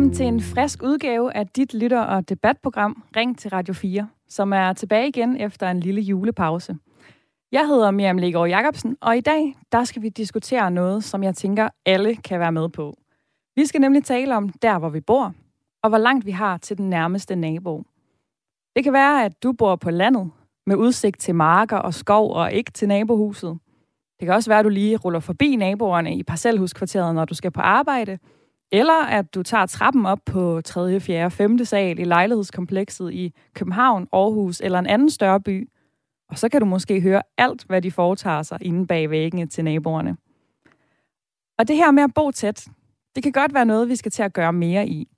Velkommen til en frisk udgave af dit lytter- og debatprogram Ring til Radio 4, som er tilbage igen efter en lille julepause. Jeg hedder Miriam Legaard Jacobsen, og i dag der skal vi diskutere noget, som jeg tænker, alle kan være med på. Vi skal nemlig tale om der, hvor vi bor, og hvor langt vi har til den nærmeste nabo. Det kan være, at du bor på landet, med udsigt til marker og skov og ikke til nabohuset. Det kan også være, at du lige ruller forbi naboerne i parcelhuskvarteret, når du skal på arbejde – eller at du tager trappen op på 3., 4., 5. sal i lejlighedskomplekset i København, Aarhus eller en anden større by. Og så kan du måske høre alt, hvad de foretager sig inde bag væggene til naboerne. Og det her med at bo tæt, det kan godt være noget, vi skal til at gøre mere i.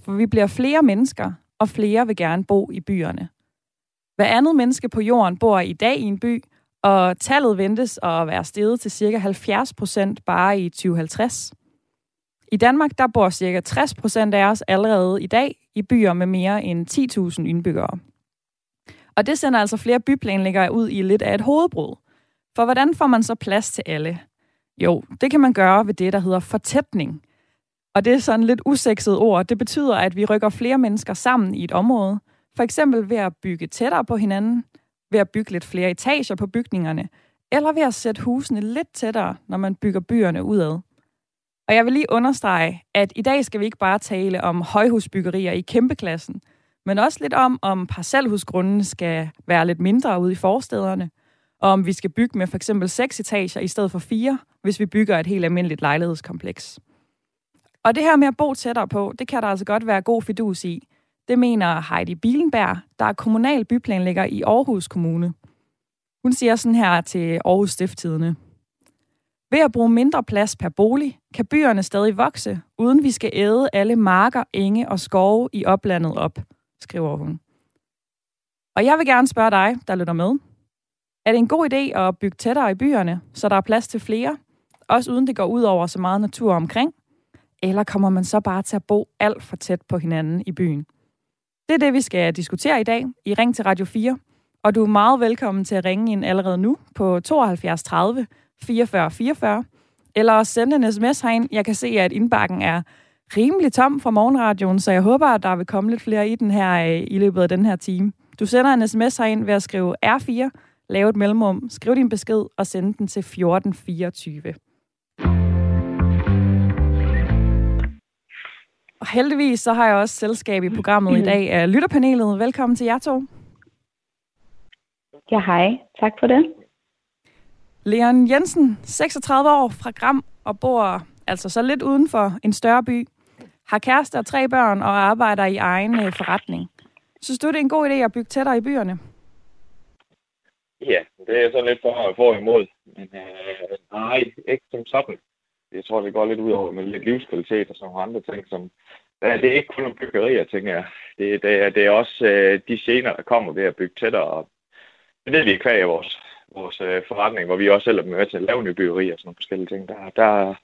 For vi bliver flere mennesker, og flere vil gerne bo i byerne. Hver andet menneske på jorden bor i dag i en by, og tallet ventes at være steget til ca. 70 procent bare i 2050. I Danmark der bor ca. 60 procent af os allerede i dag i byer med mere end 10.000 indbyggere. Og det sender altså flere byplanlæggere ud i lidt af et hovedbrud. For hvordan får man så plads til alle? Jo, det kan man gøre ved det, der hedder fortætning. Og det er sådan lidt usekset ord. Det betyder, at vi rykker flere mennesker sammen i et område. For eksempel ved at bygge tættere på hinanden, ved at bygge lidt flere etager på bygningerne, eller ved at sætte husene lidt tættere, når man bygger byerne udad. Og jeg vil lige understrege, at i dag skal vi ikke bare tale om højhusbyggerier i kæmpeklassen, men også lidt om, om parcelhusgrunden skal være lidt mindre ude i forstederne, og om vi skal bygge med for eksempel seks etager i stedet for fire, hvis vi bygger et helt almindeligt lejlighedskompleks. Og det her med at bo tættere på, det kan der altså godt være god fidus i. Det mener Heidi Bilenberg, der er kommunal byplanlægger i Aarhus Kommune. Hun siger sådan her til Aarhus Stifttidene. Ved at bruge mindre plads per bolig, kan byerne stadig vokse, uden vi skal æde alle marker, enge og skove i oplandet op, skriver hun. Og jeg vil gerne spørge dig, der lytter med. Er det en god idé at bygge tættere i byerne, så der er plads til flere, også uden det går ud over så meget natur omkring? Eller kommer man så bare til at bo alt for tæt på hinanden i byen? Det er det, vi skal diskutere i dag i Ring til Radio 4. Og du er meget velkommen til at ringe ind allerede nu på 72 30 44 44, eller sende en sms herind. Jeg kan se, at indbakken er rimelig tom fra morgenradioen, så jeg håber, at der vil komme lidt flere i den her øh, i løbet af den her time. Du sender en sms herind ved at skrive R4, lave et mellemrum, skriv din besked og send den til 1424. Og heldigvis så har jeg også selskab i programmet i dag af lytterpanelet. Velkommen til jer to. Ja, hej. Tak for det. Leon Jensen, 36 år fra Gram og bor altså så lidt uden for en større by. Har kæreste og tre børn og arbejder i egen øh, forretning. Synes du, det er en god idé at bygge tættere i byerne? Ja, det er sådan lidt for, for imod. Men øh, nej, ikke som sådan. Jeg tror, det går lidt ud over med lidt livskvalitet og sådan nogle andre ting, som Ja, det er ikke kun om byggerier, tænker jeg. Det, det, er, det er også øh, de scener, der kommer ved at bygge tættere. Det ved vi er kvæg af vores vores øh, forretning, hvor vi også selv er med til at lave nye byggerier og sådan nogle forskellige ting. Der, der,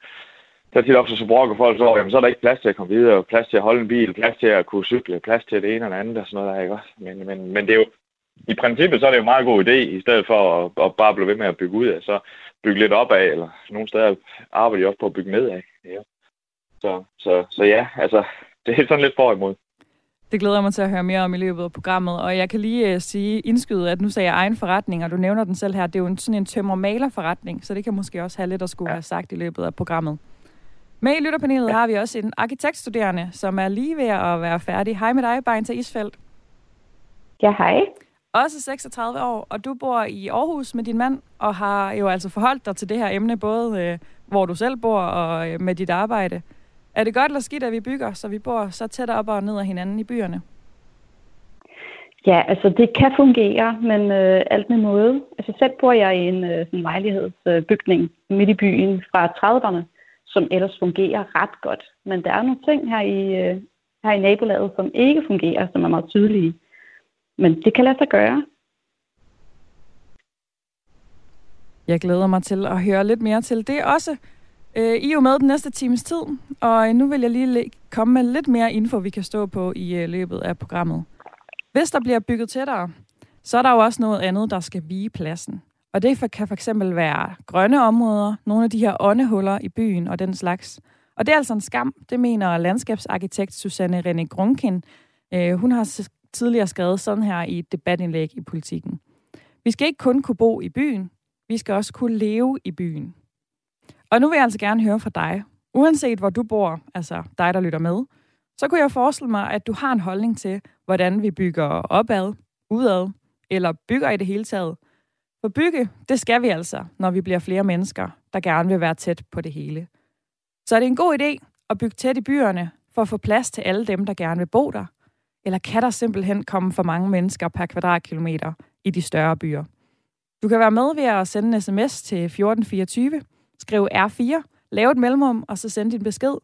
der er tit også så brokker folk så, jamen, så er der ikke plads til at komme videre, plads til at holde en bil, plads til at kunne cykle, plads til det ene eller andet og sådan noget der, ikke også? Men, men, men det er jo, i princippet så er det jo en meget god idé, i stedet for at, at bare blive ved med at bygge ud af, så bygge lidt op af, eller nogle steder arbejder de også på at bygge ned af. Ja. Så, så, så ja, altså, det er sådan lidt for imod. Det glæder jeg mig til at høre mere om i løbet af programmet. Og jeg kan lige uh, sige indskyde, at nu sagde jeg egen forretning, og du nævner den selv her. Det er jo en, sådan en tømmer-maler-forretning, så det kan måske også have lidt at skulle ja. have sagt i løbet af programmet. Med i lytterpanelet ja. har vi også en arkitektstuderende, som er lige ved at være færdig. Hej med dig, Bejnta Isfeldt. Ja, hej. Også 36 år, og du bor i Aarhus med din mand, og har jo altså forholdt dig til det her emne, både øh, hvor du selv bor og øh, med dit arbejde. Er det godt eller skidt, at vi bygger, så vi bor så tæt op og ned af hinanden i byerne? Ja, altså det kan fungere, men øh, alt med måde. Altså selv bor jeg i en øh, sådan lejlighedsbygning øh, midt i byen fra 30'erne, som ellers fungerer ret godt. Men der er nogle ting her i, øh, her i nabolaget, som ikke fungerer, som er meget tydelige. Men det kan lade sig gøre. Jeg glæder mig til at høre lidt mere til det også. Øh, I er jo med den næste times tid, og nu vil jeg lige komme med lidt mere info, vi kan stå på i øh, løbet af programmet. Hvis der bliver bygget tættere, så er der jo også noget andet, der skal vige pladsen. Og det kan for eksempel være grønne områder, nogle af de her åndehuller i byen og den slags. Og det er altså en skam, det mener landskabsarkitekt Susanne René Grunkin. Øh, hun har tidligere skrevet sådan her i et debatindlæg i politikken. Vi skal ikke kun kunne bo i byen, vi skal også kunne leve i byen. Og nu vil jeg altså gerne høre fra dig. Uanset hvor du bor, altså dig, der lytter med, så kunne jeg forestille mig, at du har en holdning til, hvordan vi bygger opad, udad, eller bygger i det hele taget. For bygge, det skal vi altså, når vi bliver flere mennesker, der gerne vil være tæt på det hele. Så er det en god idé at bygge tæt i byerne, for at få plads til alle dem, der gerne vil bo der? Eller kan der simpelthen komme for mange mennesker per kvadratkilometer i de større byer? Du kan være med ved at sende en sms til 1424, skriv R4, lave et mellemrum, og så sende din besked.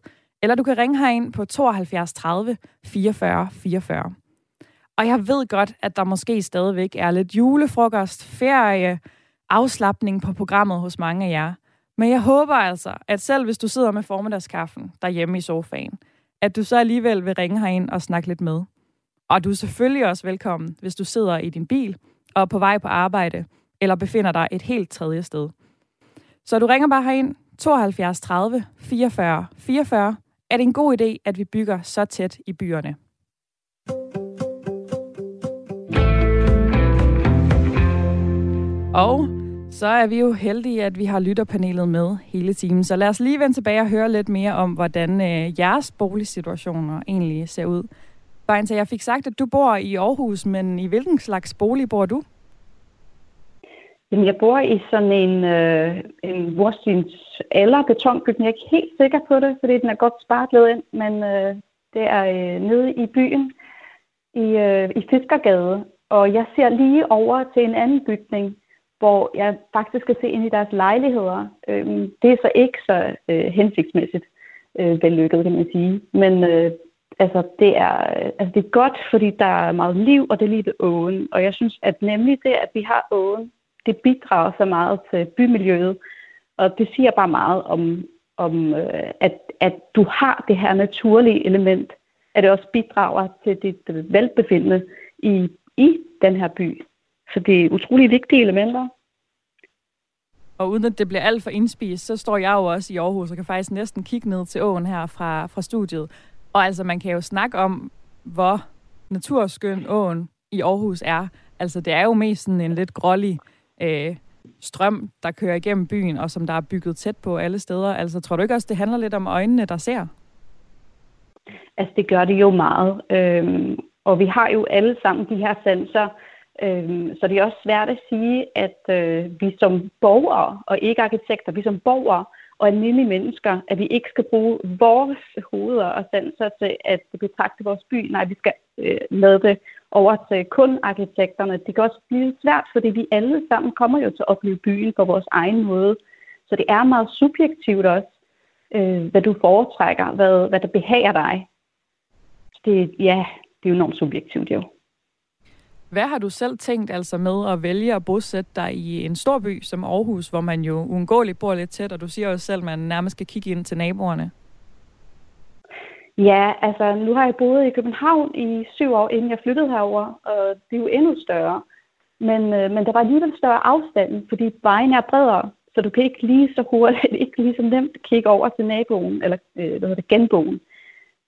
Eller du kan ringe herind på 72 30 44 44. Og jeg ved godt, at der måske stadigvæk er lidt julefrokost, ferie, afslappning på programmet hos mange af jer. Men jeg håber altså, at selv hvis du sidder med formiddagskaffen derhjemme i sofaen, at du så alligevel vil ringe herind og snakke lidt med. Og du er selvfølgelig også velkommen, hvis du sidder i din bil og er på vej på arbejde, eller befinder dig et helt tredje sted. Så du ringer bare herind 72 30 44 44. Er det en god idé, at vi bygger så tæt i byerne? Og så er vi jo heldige, at vi har lytterpanelet med hele timen. Så lad os lige vende tilbage og høre lidt mere om, hvordan øh, jeres boligsituationer egentlig ser ud. Bare indtil jeg fik sagt, at du bor i Aarhus, men i hvilken slags bolig bor du? Jamen, jeg bor i sådan en, øh, en Worstins eller betonbygning. Jeg er ikke helt sikker på det, fordi den er godt spartlet ind, men øh, det er øh, nede i byen i, øh, i Fiskergade. Og jeg ser lige over til en anden bygning, hvor jeg faktisk kan se ind i deres lejligheder. Øh, det er så ikke så øh, hensigtsmæssigt øh, vellykket, kan man sige. Men øh, altså, det er, øh, altså, det er godt, fordi der er meget liv, og det er lige ved åen. Og jeg synes, at nemlig det, at vi har åen, det bidrager så meget til bymiljøet. Og det siger bare meget om, om øh, at, at du har det her naturlige element, at det også bidrager til dit velbefindende i, i den her by. Så det er utrolig vigtige elementer. Og uden at det bliver alt for indspist, så står jeg jo også i Aarhus og kan faktisk næsten kigge ned til åen her fra, fra studiet. Og altså, man kan jo snakke om, hvor naturskøn åen i Aarhus er. Altså, det er jo mest sådan en lidt grålig øh, strøm, der kører igennem byen, og som der er bygget tæt på alle steder. Altså, tror du ikke også, det handler lidt om øjnene, der ser? Altså, det gør det jo meget. Øhm, og vi har jo alle sammen de her sanser, øhm, så det er også svært at sige, at øh, vi som borgere, og ikke arkitekter, vi som borgere og almindelige mennesker, at vi ikke skal bruge vores hoveder og sanser til at betragte vores by. Nej, vi skal øh, lade det over til kun arkitekterne. Det kan også blive svært, fordi vi alle sammen kommer jo til at opleve byen på vores egen måde. Så det er meget subjektivt også, øh, hvad du foretrækker, hvad, hvad der behager dig. Det, ja, det er jo enormt subjektivt jo. Hvad har du selv tænkt altså med at vælge at bosætte dig i en stor by som Aarhus, hvor man jo uundgåeligt bor lidt tæt, og du siger jo selv, at man nærmest skal kigge ind til naboerne? Ja, altså nu har jeg boet i København i syv år, inden jeg flyttede herover, og det er jo endnu større. Men, øh, men der var alligevel større afstand, fordi vejen er bredere, så du kan ikke lige så hurtigt, ikke lige så nemt kigge over til naboen, eller øh, hvad hedder det, genboen.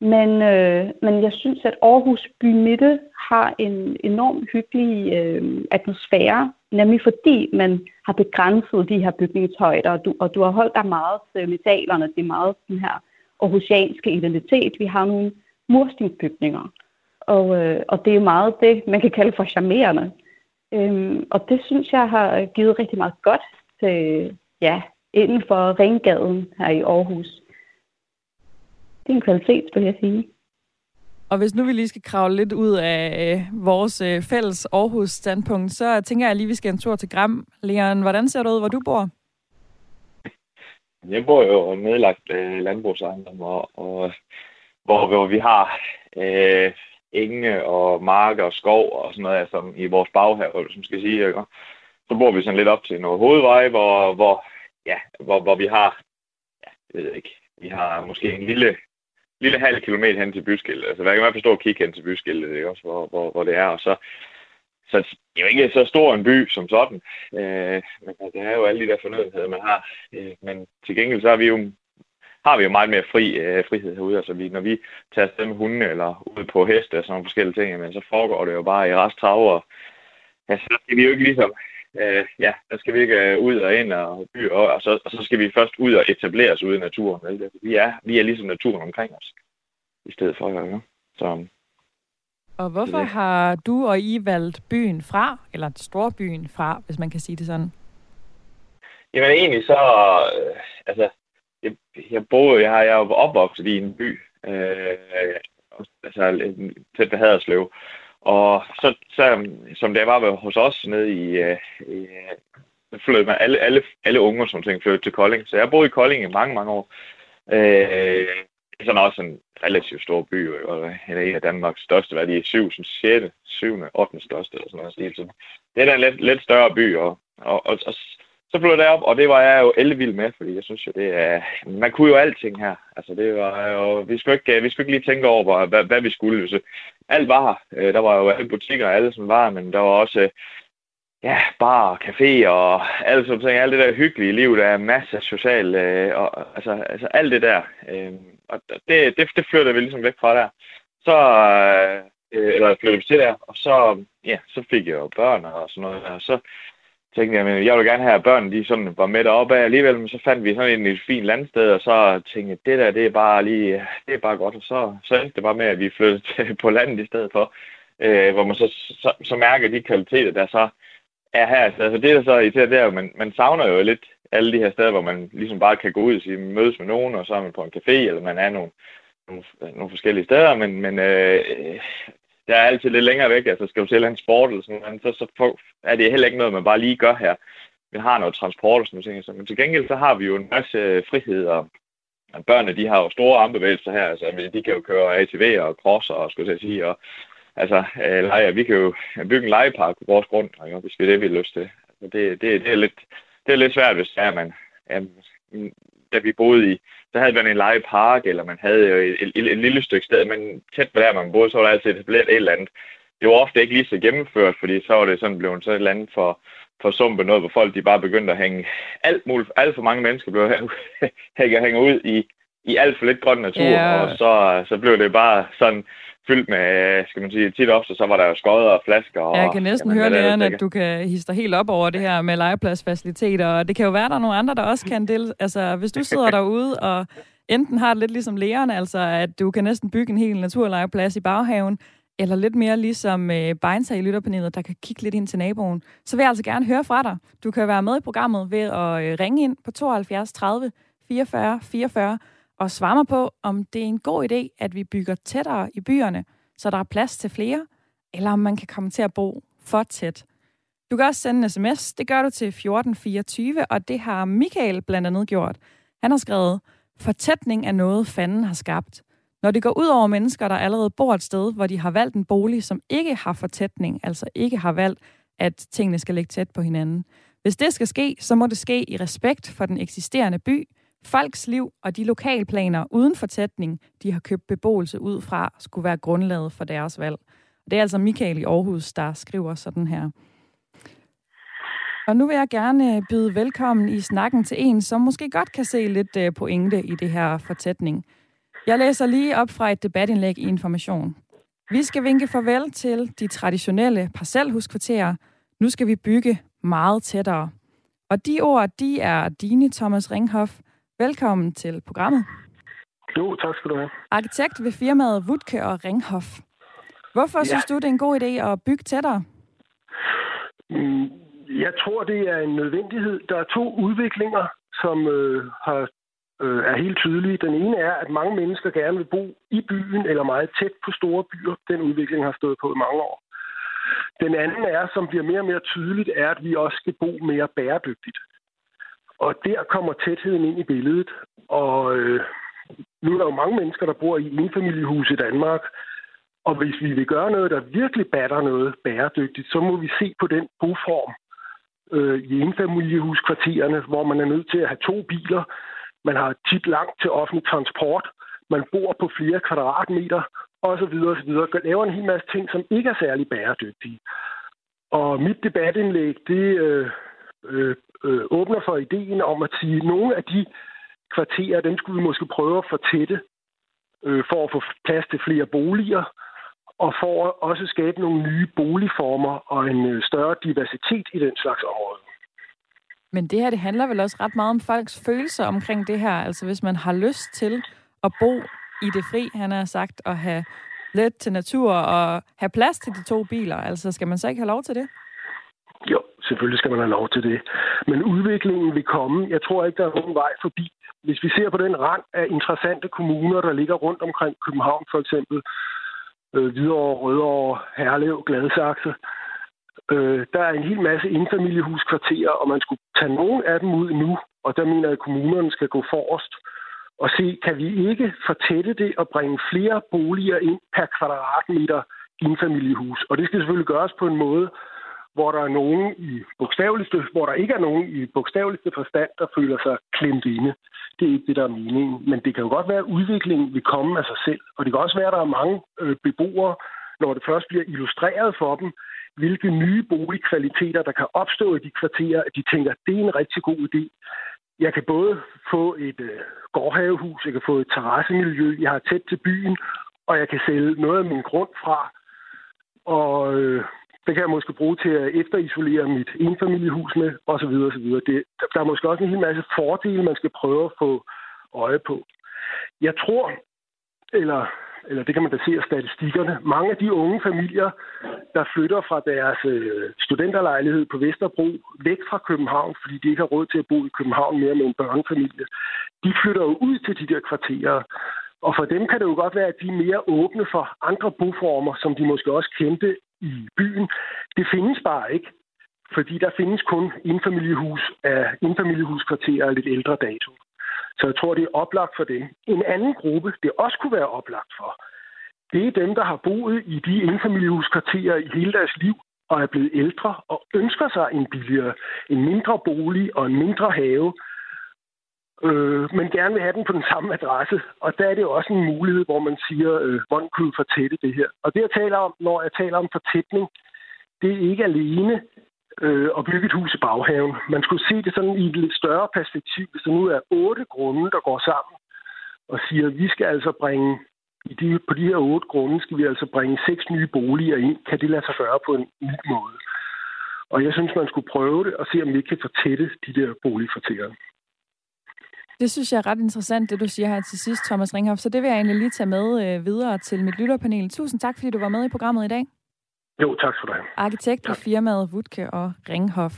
Men, øh, men jeg synes, at Aarhus by Midte har en enorm hyggelig øh, atmosfære, nemlig fordi man har begrænset de her bygningshøjder, og du, og du har holdt dig meget til metalerne, det er meget den her aarhusianske identitet. Vi har nogle murstensbygninger, og, øh, og det er meget det, man kan kalde for charmerende. Øhm, og det synes jeg har givet rigtig meget godt til, ja, inden for Ringgaden her i Aarhus. Det er en kvalitet, vil jeg sige. Og hvis nu vi lige skal kravle lidt ud af øh, vores øh, fælles Aarhus standpunkt, så tænker jeg lige, at vi skal en tur til Gram. Leon, hvordan ser det ud, hvor du bor? Jeg bor jo nedlagt øh, landbrugsejendom, og, og hvor, hvor vi har øh, enge og marker og skov og sådan noget som i vores baghave, som skal sige. Ikke? Så bor vi sådan lidt op til noget hovedvej, hvor, hvor, ja, hvor, hvor vi har, ja, jeg ved ikke, vi har måske en lille, lille halv kilometer hen til byskiltet. Altså, hvad kan man forstå at kigge hen til byskiltet, ikke? Også, hvor, hvor, hvor det er. Og så, så det er jo ikke så stor en by som sådan, øh, men altså, det er jo alle de der fornødenheder, man har. Øh, men til gengæld så har vi jo har vi jo meget mere fri, øh, frihed herude. Altså, vi, når vi tager afsted med hunde eller ud på heste og sådan nogle forskellige ting, men så foregår det jo bare i rest trav, og ja, så skal vi jo ikke ligesom, øh, ja, der skal vi ikke øh, ud og ind og by, og, og, så, og så skal vi først ud og etablere os ude i naturen. Vel? Altså, vi, er, vi er ligesom naturen omkring os, i stedet for, ja. Så, og hvorfor har du og I valgt byen fra, eller storbyen fra, hvis man kan sige det sådan? Jamen egentlig så, øh, altså, jeg, jeg boede, jeg har jeg er opvokset i en by, øh, altså tæt ved Haderslev. Og så, så, som det var hos os nede i, øh, i flyttede man alle, alle, alle unge, som ting flyttede til Kolding. Så jeg boede i Kolding i mange, mange år. Øh, sådan også en relativt stor by, eller en af Danmarks største, hvad de er, 7, 6, 7, 8 største, eller sådan noget. Så det er en lidt, lidt større by, og, og, og, og så flyttede jeg op, og det var jeg jo elvild med, fordi jeg synes jo, det er... Man kunne jo alting her. Altså, det var jo... Vi skulle ikke, vi skulle ikke lige tænke over, hvad, hvad vi skulle. Så alt var her. Øh, der var jo alle butikker, alle som var, men der var også ja, bar, café og alt sådan ting. Alt det der hyggelige liv, der er masser af social... Øh, og, altså, altså alt det der. Øh, og det, det, det flytter vi ligesom væk fra der. Så... Øh, øh eller flyttede vi til der, og så, ja, så fik jeg jo børn og sådan noget. Og så tænkte jeg, men jeg ville gerne have, at børnene de sådan var med deroppe af alligevel, men så fandt vi sådan en, et fint landsted, og så tænkte jeg, det der, det er bare lige, det er bare godt, og så, så endte det bare med, at vi flyttede til, på landet i stedet for, øh, hvor man så, så, så mærker de kvaliteter, der så Ja, her. Altså, altså det, der så irriterer, det er at man, man savner jo lidt alle de her steder, hvor man ligesom bare kan gå ud og sige, mødes med nogen, og så er man på en café, eller man er nogle, nogle, nogle forskellige steder, men, men øh, der er altid lidt længere væk. Altså skal du til en sport eller sådan noget, så, så er det heller ikke noget, man bare lige gør her. Vi har noget transport og sådan noget. Men til gengæld så har vi jo en masse øh, frihed, og børnene de har jo store armbevægelser her. Altså de kan jo køre ATV og crosser og skulle jeg sige. Og, altså, øh, leger, vi kan jo bygge en legepark på vores grund, ikke? hvis vi det, vi har lyst til. Altså, det, det, det, er lidt, det er lidt svært, hvis er, man, ja, da vi boede i, så havde man en legepark, eller man havde et, et, et, et lille stykke sted, men tæt på der, man boede, så var der altid etableret et eller andet. Det var ofte ikke lige så gennemført, fordi så var det sådan blevet så et eller andet for, for sumpe noget, hvor folk de bare begyndte at hænge alt muligt, alt for mange mennesker blev hænge ud i, i alt for lidt grøn natur, yeah. og så, så blev det bare sådan fyldt med, skal man sige, tit ofte, så var der jo skodder og flasker. Og, jeg kan næsten jamen, høre, Læren, at du kan hisse helt op over det her med legepladsfaciliteter, og det kan jo være, at der er nogle andre, der også kan dele. Altså, hvis du sidder derude og enten har det lidt ligesom lærerne, altså at du kan næsten bygge en hel naturlegeplads i baghaven, eller lidt mere ligesom øh, Beinsa i lytterpanelet, der kan kigge lidt ind til naboen, så vil jeg altså gerne høre fra dig. Du kan være med i programmet ved at øh, ringe ind på 72 30 44 44 og svare mig på, om det er en god idé, at vi bygger tættere i byerne, så der er plads til flere, eller om man kan komme til at bo for tæt. Du kan også sende en sms. Det gør du til 1424, og det har Michael blandt andet gjort. Han har skrevet, fortætning er noget, fanden har skabt. Når det går ud over mennesker, der allerede bor et sted, hvor de har valgt en bolig, som ikke har fortætning, altså ikke har valgt, at tingene skal ligge tæt på hinanden. Hvis det skal ske, så må det ske i respekt for den eksisterende by, folks liv og de lokalplaner uden fortætning, de har købt beboelse ud fra, skulle være grundlaget for deres valg. Det er altså Michael i Aarhus, der skriver sådan her. Og nu vil jeg gerne øh, byde velkommen i snakken til en, som måske godt kan se lidt øh, pointe i det her fortætning. Jeg læser lige op fra et debatindlæg i Information. Vi skal vinke farvel til de traditionelle parcelhuskvarterer. Nu skal vi bygge meget tættere. Og de ord, de er dine, Thomas Ringhoff. Velkommen til programmet. Jo, tak skal du have. Arkitekt ved firmaet Wutke og Ringhoff. Hvorfor ja. synes du, det er en god idé at bygge tættere? Mm, jeg tror, det er en nødvendighed. Der er to udviklinger, som øh, har, øh, er helt tydelige. Den ene er, at mange mennesker gerne vil bo i byen eller meget tæt på store byer. Den udvikling har stået på i mange år. Den anden er, som bliver mere og mere tydeligt, er, at vi også skal bo mere bæredygtigt. Og der kommer tætheden ind i billedet. Og øh, nu er der jo mange mennesker, der bor i enfamiliehuse i Danmark. Og hvis vi vil gøre noget, der virkelig batter noget bæredygtigt, så må vi se på den boform øh, i enfamiliehuskvartererne, hvor man er nødt til at have to biler. Man har tit langt til offentlig transport. Man bor på flere kvadratmeter osv. osv. Laver en hel masse ting, som ikke er særlig bæredygtige. Og mit debatindlæg, det øh, øh, øh, åbner for ideen om at sige, at nogle af de kvarterer, dem skulle vi måske prøve at fortætte øh, for at få plads til flere boliger, og for at også skabe nogle nye boligformer og en øh, større diversitet i den slags område. Men det her, det handler vel også ret meget om folks følelser omkring det her. Altså hvis man har lyst til at bo i det fri, han har sagt, og have let til natur og have plads til de to biler. Altså skal man så ikke have lov til det? Jo, selvfølgelig skal man have lov til det. Men udviklingen vil komme. Jeg tror ikke, der er nogen vej forbi. Hvis vi ser på den rand af interessante kommuner, der ligger rundt omkring København for eksempel, øh, Hvidovre, Rødovre, Herlev, Gladsaxe, øh, der er en hel masse indfamiliehuskvarterer, og man skulle tage nogle af dem ud nu, og der mener jeg, at kommunerne skal gå forrest og se, kan vi ikke fortætte det og bringe flere boliger ind per kvadratmeter indfamiliehus. Og det skal selvfølgelig gøres på en måde, hvor der er nogen i bogstaveligste, hvor der ikke er nogen i bogstaveligste forstand, der føler sig klemt inde. Det er ikke det, der er meningen. Men det kan jo godt være, at udviklingen vil komme af sig selv. Og det kan også være, at der er mange øh, beboere, når det først bliver illustreret for dem, hvilke nye boligkvaliteter, der kan opstå i de kvarterer, at de tænker, at det er en rigtig god idé. Jeg kan både få et øh, gårdhavehus, jeg kan få et terrassemiljø, jeg har tæt til byen, og jeg kan sælge noget af min grund fra. Og øh, det kan jeg måske bruge til at efterisolere mit enfamiliehus med, osv. osv. Det, der er måske også en hel masse fordele, man skal prøve at få øje på. Jeg tror, eller, eller det kan man da se af statistikkerne, mange af de unge familier, der flytter fra deres øh, studenterlejlighed på Vesterbro væk fra København, fordi de ikke har råd til at bo i København mere med en børnefamilie, de flytter jo ud til de der kvarterer. Og for dem kan det jo godt være, at de er mere åbne for andre boformer, som de måske også kendte i byen. Det findes bare ikke, fordi der findes kun indfamiliehus af indfamiliehuskvarterer af lidt ældre dato. Så jeg tror, det er oplagt for dem. En anden gruppe, det også kunne være oplagt for, det er dem, der har boet i de indfamiliehuskvarterer i hele deres liv og er blevet ældre og ønsker sig en billigere, en mindre bolig og en mindre have, øh, men gerne vil have den på den samme adresse. Og der er det jo også en mulighed, hvor man siger, øh, hvordan kunne du fortætte det her? Og det, jeg taler om, når jeg taler om fortætning, det er ikke alene øh, at bygge et hus i baghaven. Man skulle se det sådan i et lidt større perspektiv, hvis der nu er otte grunde, der går sammen og siger, at vi skal altså bringe i de, på de her otte grunde skal vi altså bringe seks nye boliger ind. Kan det lade sig gøre på en ny måde? Og jeg synes, man skulle prøve det og se, om vi ikke kan fortætte de der boligkvarterer. Det synes jeg er ret interessant, det du siger her til sidst, Thomas Ringhoff. Så det vil jeg egentlig lige tage med øh, videre til mit lytterpanel. Tusind tak, fordi du var med i programmet i dag. Jo, tak for det. Arkitekt tak. i firmaet Wutke og Ringhoff.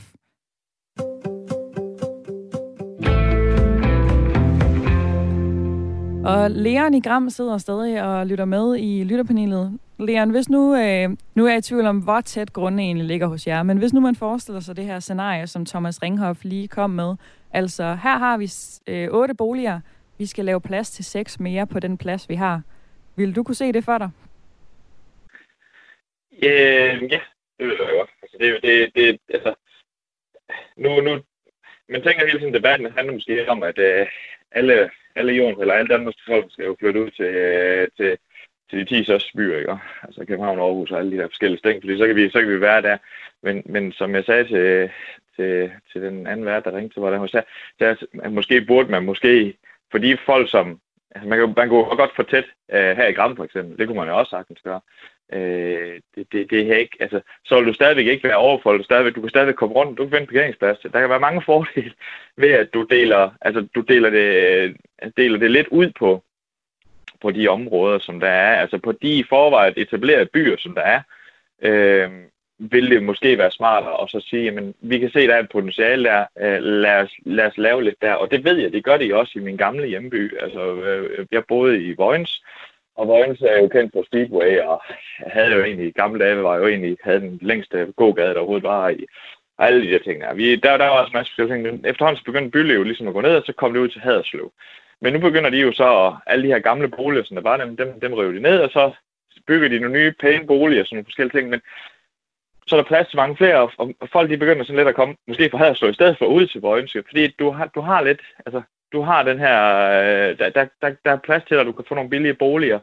Og Leon i Gram sidder stadig og lytter med i lytterpanelet. Leon, hvis nu, øh, nu er jeg i tvivl om, hvor tæt grunden egentlig ligger hos jer, men hvis nu man forestiller sig det her scenarie, som Thomas Ringhoff lige kom med, altså her har vi øh, otte boliger, vi skal lave plads til seks mere på den plads, vi har. Vil du kunne se det for dig? Øh, ja, det vil jeg godt. Altså, det, det, det, altså, nu, nu, man tænker hele tiden, debatten handler måske om, at øh, alle, alle jorden, eller alle Danmarks folk skal jo flytte ud til, øh, til, til de 10 største byer, ikke? Altså København, Aarhus og alle de der forskellige steder, fordi så kan vi, så kan vi være der. Men, men som jeg sagde til, til, til den anden vært, der ringte til mig, der sagde, der, måske burde man måske, fordi folk som, altså man, kan, man kunne godt få tæt uh, her i Gram for eksempel, det kunne man jo også sagtens gøre. Uh, det, det, det er ikke, altså, så vil du stadigvæk ikke være overfoldet, stadigvæk, du kan stadigvæk komme rundt, du kan finde parkeringsplads. Der kan være mange fordele ved, at du deler, altså, du deler det, øh, deler det lidt ud på, på de områder, som der er, altså på de i forvejen etablerede byer, som der er, øh, vil det måske være smartere at så sige, jamen, vi kan se, at der er et potentiale der, øh, lad, os, lad os lave lidt der. Og det ved jeg, det gør de også i min gamle hjemby. Altså, øh, jeg boede i Vojens, og Vojens er jo kendt på Speedway, og havde jo egentlig i gamle dage, var jo egentlig, havde den længste gågade, der overhovedet var i, og alle de der ting der. Vi, der, der var også en masse ting. Efterhånden så begyndte bylivet ligesom at gå ned, og så kom det ud til Haderslev. Men nu begynder de jo så, alle de her gamle boliger, som der var, dem, dem, dem river de ned, og så bygger de nogle nye pæne boliger og sådan nogle forskellige ting. Men så er der plads til mange flere, og, og folk de begynder sådan lidt at komme, måske fra Haderslev i stedet for ud til Vojens, fordi du har, du har lidt, altså, du har den her, øh, der, der, der, der er plads til, at du kan få nogle billige boliger.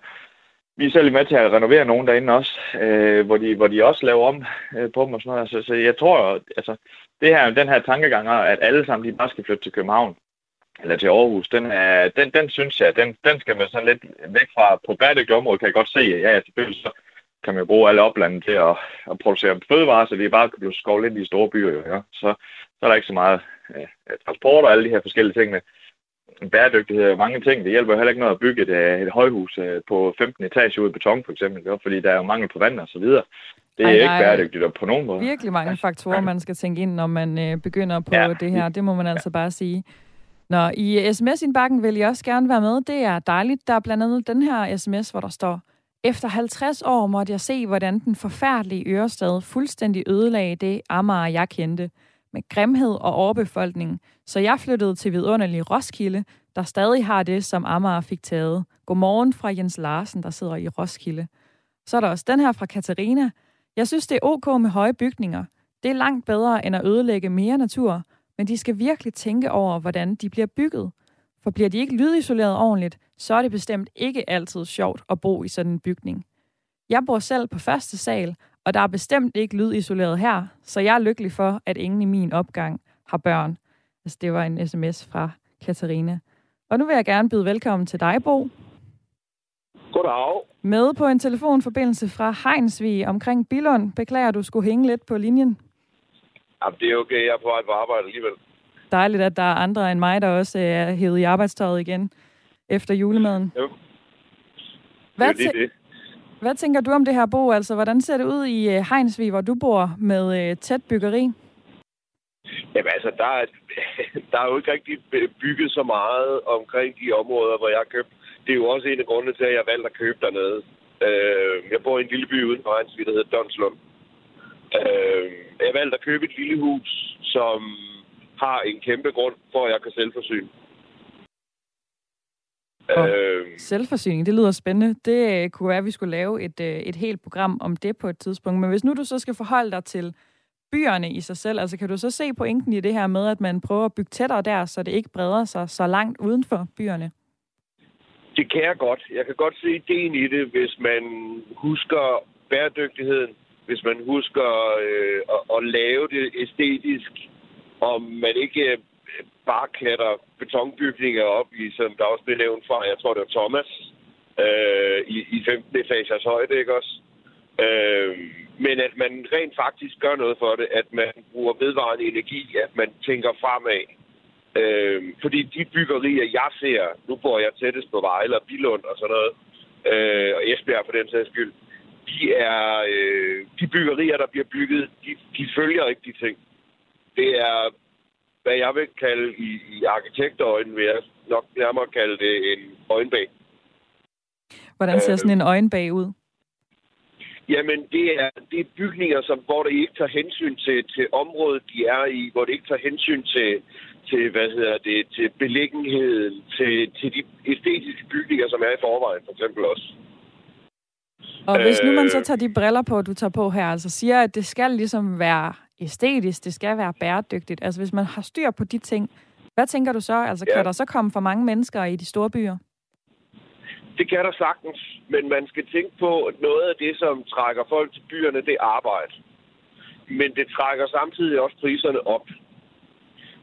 Vi er selv med til at renovere nogen derinde også, øh, hvor, de, hvor de også laver om øh, på dem og sådan noget. Så, så jeg tror, altså, det her, den her tankegang, at alle sammen de bare skal flytte til København, eller til Aarhus, den, er, den, den synes jeg, den, den skal man sådan lidt væk fra. På bæredygtig område kan jeg godt se, ja, ja selvfølgelig så kan man bruge alle oplandet til at, at producere fødevarer, så vi bare kan blive skovlet ind i store byer. Jo, ja. så, så er der ikke så meget ja, transport og alle de her forskellige ting. Bæredygtighed er mange ting. Det hjælper heller ikke noget at bygge et, øh, et højhus øh, på 15 etager ud i beton, for eksempel, jo, fordi der er jo mangel på vand og så videre. Det er Ej, ikke bæredygtigt på nogen måde. virkelig mange faktorer, man skal tænke ind, når man øh, begynder på ja. det her. Det må man altså ja. bare sige. Når i sms-indbakken vil jeg også gerne være med. Det er dejligt. Der er blandt andet den her sms, hvor der står, efter 50 år måtte jeg se, hvordan den forfærdelige Ørestad fuldstændig ødelagde det Amager, jeg kendte, med grimhed og overbefolkning. Så jeg flyttede til vidunderlig Roskilde, der stadig har det, som Amager fik taget. Godmorgen fra Jens Larsen, der sidder i Roskilde. Så er der også den her fra Katarina. Jeg synes, det er ok med høje bygninger. Det er langt bedre end at ødelægge mere natur, men de skal virkelig tænke over, hvordan de bliver bygget. For bliver de ikke lydisoleret ordentligt, så er det bestemt ikke altid sjovt at bo i sådan en bygning. Jeg bor selv på første sal, og der er bestemt ikke lydisoleret her, så jeg er lykkelig for, at ingen i min opgang har børn. Altså, det var en sms fra Katarina. Og nu vil jeg gerne byde velkommen til dig, Bo. Goddag. Med på en telefonforbindelse fra Heinsvig omkring Bilund. Beklager, du skulle hænge lidt på linjen. Jamen, det er okay. Jeg er på vej på arbejde alligevel. Dejligt, at der er andre end mig, der også er hævet i arbejdstøjet igen efter julemaden. Jo. Hvad, det er det. hvad tænker du om det her, Bo? Altså, hvordan ser det ud i øh, Heinsvig, hvor du bor med øh, tæt byggeri? Jamen altså, der er, der er jo ikke rigtig bygget så meget omkring de områder, hvor jeg har købt. Det er jo også en af grundene til, at jeg valgte at købe dernede. Øh, jeg bor i en lille by uden for Heinsvig, der hedder Donslund. Øh, jeg valgte at købe et lille hus, som har en kæmpe grund for, at jeg kan selvforsyne. Og øh, selvforsyning, det lyder spændende. Det øh, kunne være, at vi skulle lave et, øh, et helt program om det på et tidspunkt. Men hvis nu du så skal forholde dig til byerne i sig selv, altså kan du så se pointen i det her med, at man prøver at bygge tættere der, så det ikke breder sig så langt uden for byerne? Det kan jeg godt. Jeg kan godt se ideen i det, hvis man husker bæredygtigheden, hvis man husker øh, at, at lave det æstetisk, om man ikke øh, bare klatter betonbygninger op i, som der også blev nævnt fra, jeg tror det var Thomas, øh, i, i 15 etagers højde, ikke også? Øh, men at man rent faktisk gør noget for det, at man bruger vedvarende energi, at man tænker fremad. Øh, fordi de byggerier, jeg ser, nu bor jeg tættest på Vejle og Bilund og sådan noget, øh, og Esbjerg for den sags skyld, de er øh, de byggerier, der bliver bygget, de, de følger ikke de ting. Det er, hvad jeg vil kalde i, i arkitektøjen, vil jeg nok nærmere kalde det en øjenbag. Hvordan ser øh, sådan en øjenbag ud? Jamen, det er, det er bygninger, som, hvor det ikke tager hensyn til, til området, de er i, hvor det ikke tager hensyn til, til hvad hedder det, til beliggenheden, til, til de æstetiske bygninger, som er i forvejen, for eksempel også. Og hvis nu man så øh. tager de briller på, du tager på her, altså siger, at det skal ligesom være æstetisk, det skal være bæredygtigt. Altså hvis man har styr på de ting, hvad tænker du så? Altså ja. kan der så komme for mange mennesker i de store byer? Det kan der sagtens, men man skal tænke på, at noget af det, som trækker folk til byerne, det er arbejde. Men det trækker samtidig også priserne op.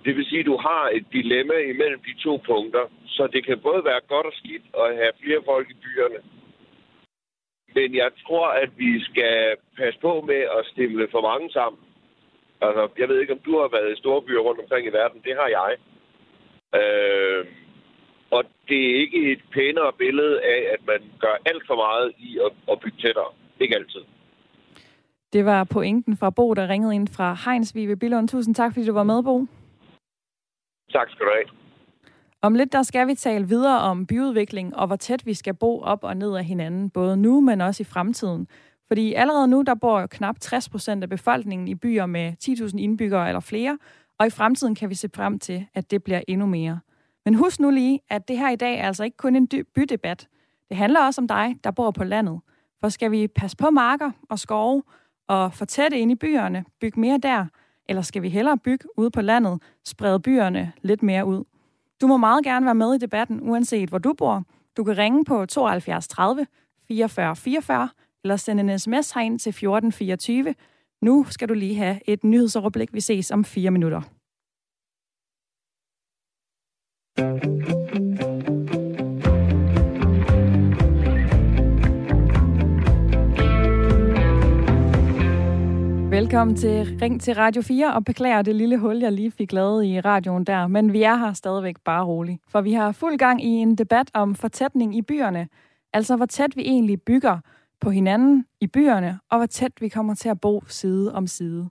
Det vil sige, at du har et dilemma imellem de to punkter, så det kan både være godt og skidt at have flere folk i byerne, men jeg tror, at vi skal passe på med at stille for mange sammen. Altså, jeg ved ikke, om du har været i store byer rundt omkring i verden. Det har jeg. Øh, og det er ikke et pænere billede af, at man gør alt for meget i at, at bygge tættere. Ikke altid. Det var pointen fra Bo, der ringede ind fra Heinsvig ved Billund. Tusind tak, fordi du var med, Bo. Tak skal du have. Om lidt der skal vi tale videre om byudvikling og hvor tæt vi skal bo op og ned af hinanden, både nu, men også i fremtiden. Fordi allerede nu, der bor jo knap 60 procent af befolkningen i byer med 10.000 indbyggere eller flere, og i fremtiden kan vi se frem til, at det bliver endnu mere. Men husk nu lige, at det her i dag er altså ikke kun en bydebat. Det handler også om dig, der bor på landet. For skal vi passe på marker og skove og fortætte ind i byerne, bygge mere der, eller skal vi hellere bygge ude på landet, sprede byerne lidt mere ud? Du må meget gerne være med i debatten, uanset hvor du bor. Du kan ringe på 72 30 44 44, eller send en sms herind til 1424. Nu skal du lige have et nyhedsoverblik. Vi ses om fire minutter. Velkommen til Ring til Radio 4, og beklager det lille hul, jeg lige fik lavet i radioen der. Men vi er her stadigvæk bare roligt. For vi har fuld gang i en debat om fortætning i byerne. Altså, hvor tæt vi egentlig bygger på hinanden i byerne, og hvor tæt vi kommer til at bo side om side.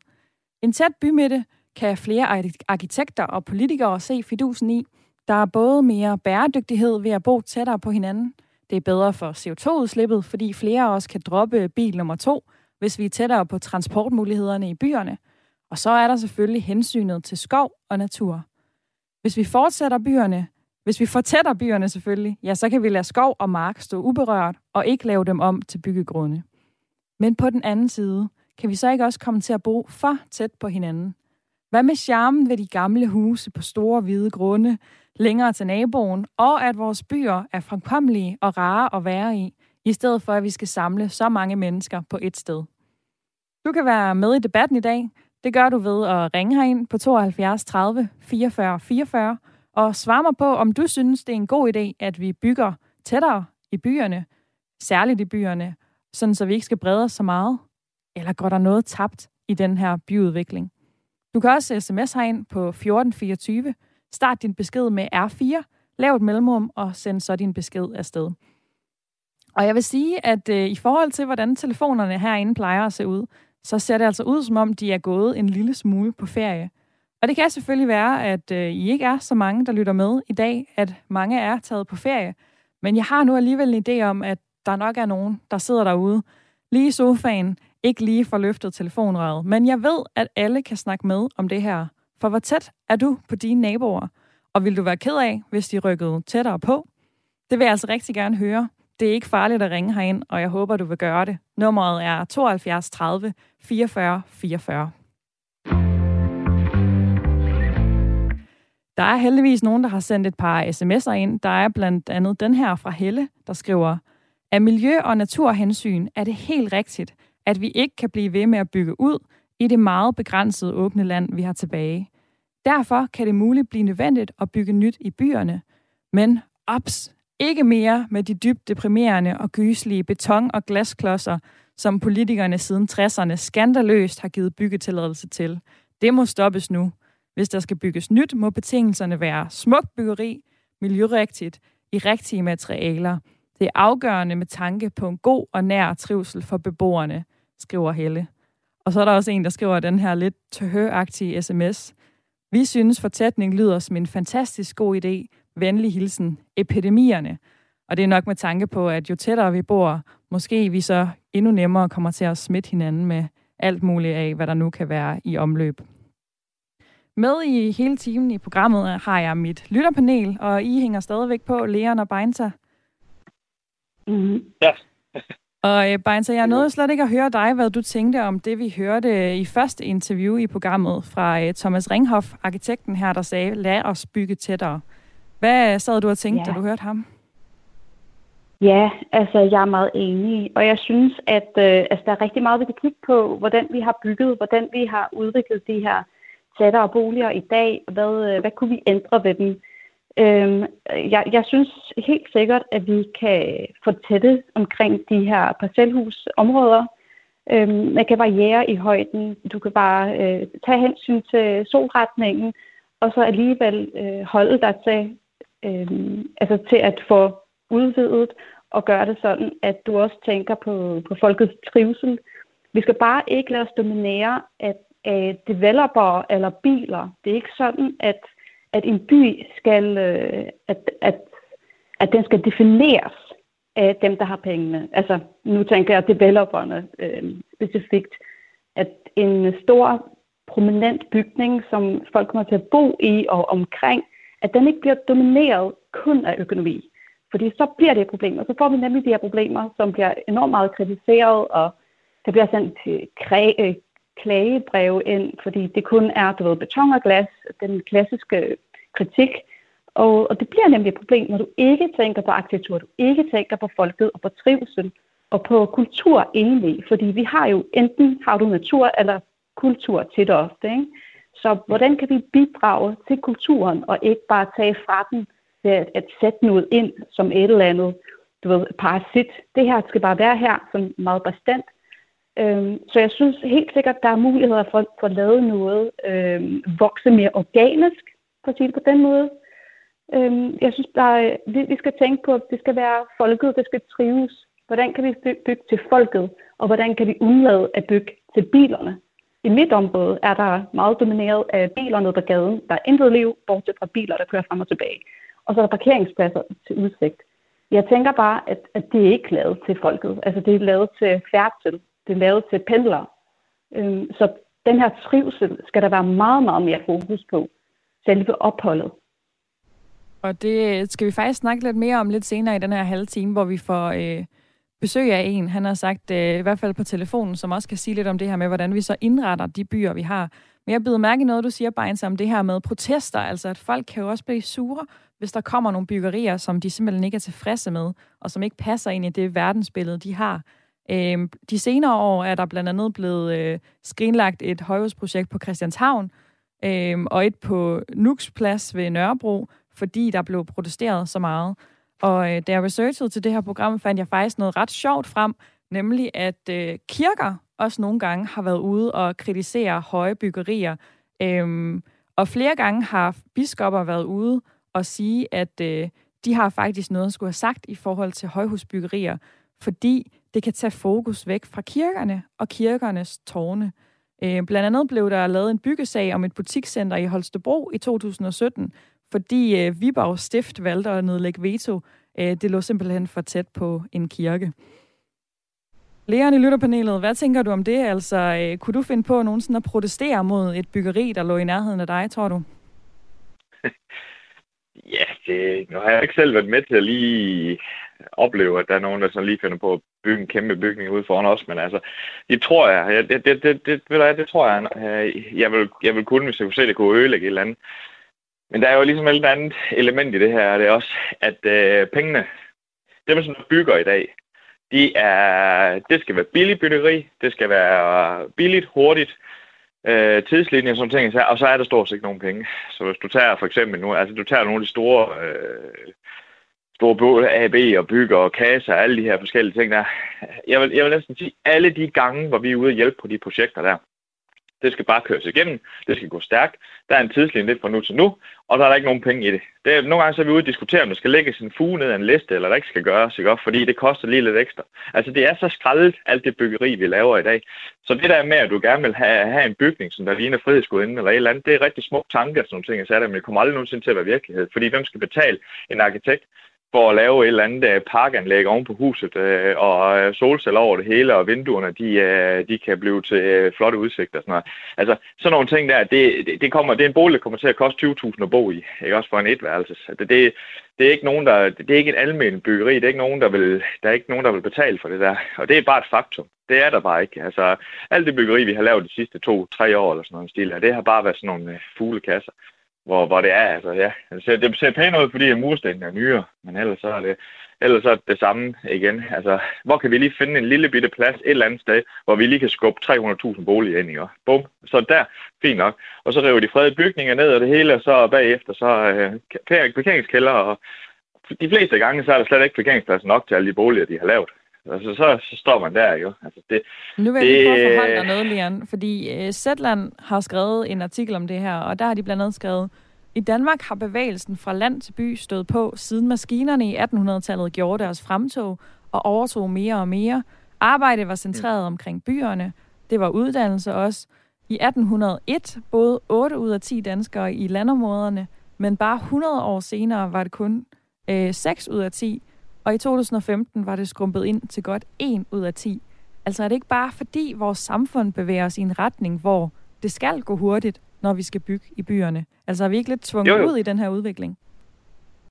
En tæt bymidte kan flere arkitekter og politikere se fidusen i. Der er både mere bæredygtighed ved at bo tættere på hinanden. Det er bedre for CO2-udslippet, fordi flere af os kan droppe bil nummer to, hvis vi er tættere på transportmulighederne i byerne. Og så er der selvfølgelig hensynet til skov og natur. Hvis vi fortsætter byerne, hvis vi fortætter byerne selvfølgelig, ja, så kan vi lade skov og mark stå uberørt og ikke lave dem om til byggegrunde. Men på den anden side, kan vi så ikke også komme til at bo for tæt på hinanden? Hvad med charmen ved de gamle huse på store hvide grunde, længere til naboen, og at vores byer er fremkommelige og rare at være i, i stedet for at vi skal samle så mange mennesker på et sted? Du kan være med i debatten i dag. Det gør du ved at ringe herind på 72 30 44 44 og svare mig på, om du synes, det er en god idé, at vi bygger tættere i byerne, særligt i byerne, sådan så vi ikke skal brede os så meget. Eller går der noget tabt i den her byudvikling? Du kan også sms herind på 1424. Start din besked med R4, lav et mellemrum og send så din besked afsted. Og jeg vil sige, at øh, i forhold til, hvordan telefonerne herinde plejer at se ud, så ser det altså ud, som om de er gået en lille smule på ferie. Og det kan selvfølgelig være, at øh, I ikke er så mange, der lytter med i dag, at mange er taget på ferie. Men jeg har nu alligevel en idé om, at der nok er nogen, der sidder derude, lige i sofaen, ikke lige får løftet telefonrøret. Men jeg ved, at alle kan snakke med om det her. For hvor tæt er du på dine naboer? Og vil du være ked af, hvis de rykkede tættere på? Det vil jeg altså rigtig gerne høre. Det er ikke farligt at ringe herind, og jeg håber, du vil gøre det. Nummeret er 72 30 44 44. Der er heldigvis nogen, der har sendt et par sms'er ind. Der er blandt andet den her fra Helle, der skriver, af miljø- og naturhensyn er det helt rigtigt, at vi ikke kan blive ved med at bygge ud i det meget begrænsede åbne land, vi har tilbage. Derfor kan det muligt blive nødvendigt at bygge nyt i byerne. Men ops, ikke mere med de dybt deprimerende og gyslige beton- og glasklodser, som politikerne siden 60'erne skandaløst har givet byggetilladelse til. Det må stoppes nu. Hvis der skal bygges nyt, må betingelserne være smukt byggeri, miljørigtigt, i rigtige materialer. Det er afgørende med tanke på en god og nær trivsel for beboerne, skriver Helle. Og så er der også en, der skriver den her lidt tøhøagtige sms. Vi synes, fortætning lyder som en fantastisk god idé. Venlig hilsen. Epidemierne. Og det er nok med tanke på, at jo tættere vi bor, måske vi så endnu nemmere kommer til at smitte hinanden med alt muligt af, hvad der nu kan være i omløb. Med i hele timen i programmet har jeg mit lytterpanel, og I hænger stadigvæk på, Leon og Beinta. Mm-hmm. Ja. og øh, Beinta, jeg nåede slet ikke at høre dig, hvad du tænkte om det, vi hørte i første interview i programmet fra øh, Thomas Ringhoff, arkitekten her, der sagde, lad os bygge tættere. Hvad sad du og tænkte, ja. da du hørte ham? Ja, altså jeg er meget enig, og jeg synes, at øh, altså, der er rigtig meget, vi kan kigge på, hvordan vi har bygget, hvordan vi har udviklet de her tættere boliger i dag. Hvad, øh, hvad kunne vi ændre ved dem? Øhm, jeg, jeg synes helt sikkert, at vi kan få tætte omkring de her parcelhusområder. Øhm, man kan variere i højden. Du kan bare øh, tage hensyn til solretningen, og så alligevel øh, holde dig til, øh, altså til at få udvidet og gøre det sådan, at du også tænker på, på folkets trivsel. Vi skal bare ikke lade os dominere af af developer eller biler. Det er ikke sådan, at, at en by skal, øh, at, at, at den skal defineres af dem, der har pengene. Altså, nu tænker jeg developerne øh, specifikt. At en stor, prominent bygning, som folk kommer til at bo i og omkring, at den ikke bliver domineret kun af økonomi. Fordi så bliver det et problem, og så får vi nemlig de her problemer, som bliver enormt meget kritiseret, og der bliver sendt til øh, klagebreve ind, fordi det kun er, du ved, beton og glas, den klassiske kritik. Og, og det bliver nemlig et problem, når du ikke tænker på arkitektur, du ikke tænker på folket og på trivsel og på kultur egentlig, fordi vi har jo enten har du natur eller kultur tit og ofte, ikke? Så hvordan kan vi bidrage til kulturen, og ikke bare tage fra den ved at, at sætte noget ind som et eller andet du ved, parasit. Det her skal bare være her, som meget bestandt. Øhm, så jeg synes helt sikkert, der er muligheder for, at at lavet noget øhm, vokse mere organisk, for at sige det på den måde. Øhm, jeg synes, der er, øh, vi, vi skal tænke på, at det skal være folket, det skal trives. Hvordan kan vi bygge til folket, og hvordan kan vi undlade at bygge til bilerne? I mit område er der meget domineret af biler nede på gaden. Der er intet liv, bortset fra biler, der kører frem og tilbage. Og så er der parkeringspladser til udsigt. Jeg tænker bare, at, at det er ikke lavet til folket. Altså det er lavet til færdsel. Det lavet til pendlere. Øhm, så den her trivsel skal der være meget, meget mere fokus på. Selve opholdet. Og det skal vi faktisk snakke lidt mere om lidt senere i den her halve time, hvor vi får øh, besøg af en. Han har sagt, øh, i hvert fald på telefonen, som også kan sige lidt om det her med, hvordan vi så indretter de byer, vi har. Men jeg bider mærke i noget, du siger, Beins, om det her med protester. Altså, at folk kan jo også blive sure, hvis der kommer nogle byggerier, som de simpelthen ikke er tilfredse med, og som ikke passer ind i det verdensbillede, de har. Øh, de senere år er der blandt andet blevet øh, skrinlagt et højhusprojekt på Christianshavn, øh, og et på Nux Plads ved Nørrebro, fordi der blev protesteret så meget. Og øh, da jeg researchede til det her program, fandt jeg faktisk noget ret sjovt frem, nemlig at øh, kirker også nogle gange har været ude og kritisere høje byggerier. Øhm, og flere gange har biskopper været ude og sige, at øh, de har faktisk noget at skulle have sagt i forhold til højhusbyggerier, fordi det kan tage fokus væk fra kirkerne og kirkernes tårne. Øh, blandt andet blev der lavet en byggesag om et butikscenter i Holstebro i 2017, fordi øh, Viborg Stift valgte at nedlægge veto. Øh, det lå simpelthen for tæt på en kirke. Leon i lytterpanelet, hvad tænker du om det? Altså, øh, kunne du finde på nogensinde at protestere mod et byggeri, der lå i nærheden af dig, tror du? ja, det, nu har jeg ikke selv været med til at lige opleve, at der er nogen, der sådan lige finder på at bygge en kæmpe bygning ude foran os, men altså, det tror jeg, det, det, det, det, ved du, det tror jeg, øh, jeg vil, jeg vil kunne, hvis jeg kunne se, at det kunne ødelægge et eller andet. Men der er jo ligesom et andet element i det her, det er også, at øh, pengene, dem som bygger i dag, de er, det skal være billig byggeri, det skal være billigt, hurtigt, øh, tidslinjer som ting, og så er der stort set ikke nogen penge. Så hvis du tager for eksempel nu, altså du tager nogle af de store, øh, store AB og bygger og kasser og alle de her forskellige ting der, jeg vil, jeg vil næsten sige, alle de gange, hvor vi er ude og hjælpe på de projekter der, det skal bare køres igennem. Det skal gå stærkt. Der er en tidslinje lidt fra nu til nu, og der er der ikke nogen penge i det. det er, nogle gange så er vi ude og diskutere, om der skal lægges en fuge ned af en liste, eller der ikke skal gøres, ikke? fordi det koster lige lidt ekstra. Altså det er så skraldet, alt det byggeri, vi laver i dag. Så det der med, at du gerne vil have, have en bygning, som der ligner frihedsgudinden eller et eller andet, det er rigtig små tanker, sådan nogle ting, jeg sagde, men det kommer aldrig nogensinde til at være virkelighed. Fordi hvem skal betale en arkitekt, for at lave et eller andet øh, parkanlæg oven på huset, øh, og øh, solceller over det hele, og vinduerne, de, øh, de kan blive til øh, flotte udsigter og sådan noget. Altså, sådan nogle ting der, det, det, det, kommer, det er en bolig, der kommer til at koste 20.000 at bo i, ikke også for en etværelse. Altså, det, det, det, er ikke nogen, der, det er ikke en almindelig byggeri, det er ikke nogen, der vil, der er ikke nogen, der vil betale for det der, og det er bare et faktum. Det er der bare ikke. Altså, alt det byggeri, vi har lavet de sidste to-tre år eller sådan noget stil, det har bare været sådan nogle øh, fuglekasser hvor, hvor det er, altså ja, altså, det ser, det ser pænt ud, fordi murstenene er nyere, men ellers så er det, ellers så er det, det samme igen. Altså, hvor kan vi lige finde en lille bitte plads et eller andet sted, hvor vi lige kan skubbe 300.000 boliger ind i, og bum, så der, fint nok. Og så river de fredede bygninger ned og det hele, og så bagefter så øh, parkeringskælder, og de fleste gange, så er der slet ikke parkeringsplads nok til alle de boliger, de har lavet. Altså, så, så står man der jo. Altså, det, nu vil jeg lige prøve at forholde dig noget, Lian, fordi uh, Zetland har skrevet en artikel om det her, og der har de blandt andet skrevet, i Danmark har bevægelsen fra land til by stået på, siden maskinerne i 1800-tallet gjorde deres fremtog og overtog mere og mere. Arbejdet var centreret omkring byerne. Det var uddannelse også. I 1801 boede 8 ud af 10 danskere i landområderne, men bare 100 år senere var det kun øh, 6 ud af 10, og i 2015 var det skrumpet ind til godt 1 ud af 10. Altså er det ikke bare fordi vores samfund bevæger os i en retning, hvor det skal gå hurtigt, når vi skal bygge i byerne? Altså er vi ikke lidt tvunget jo, jo. ud i den her udvikling?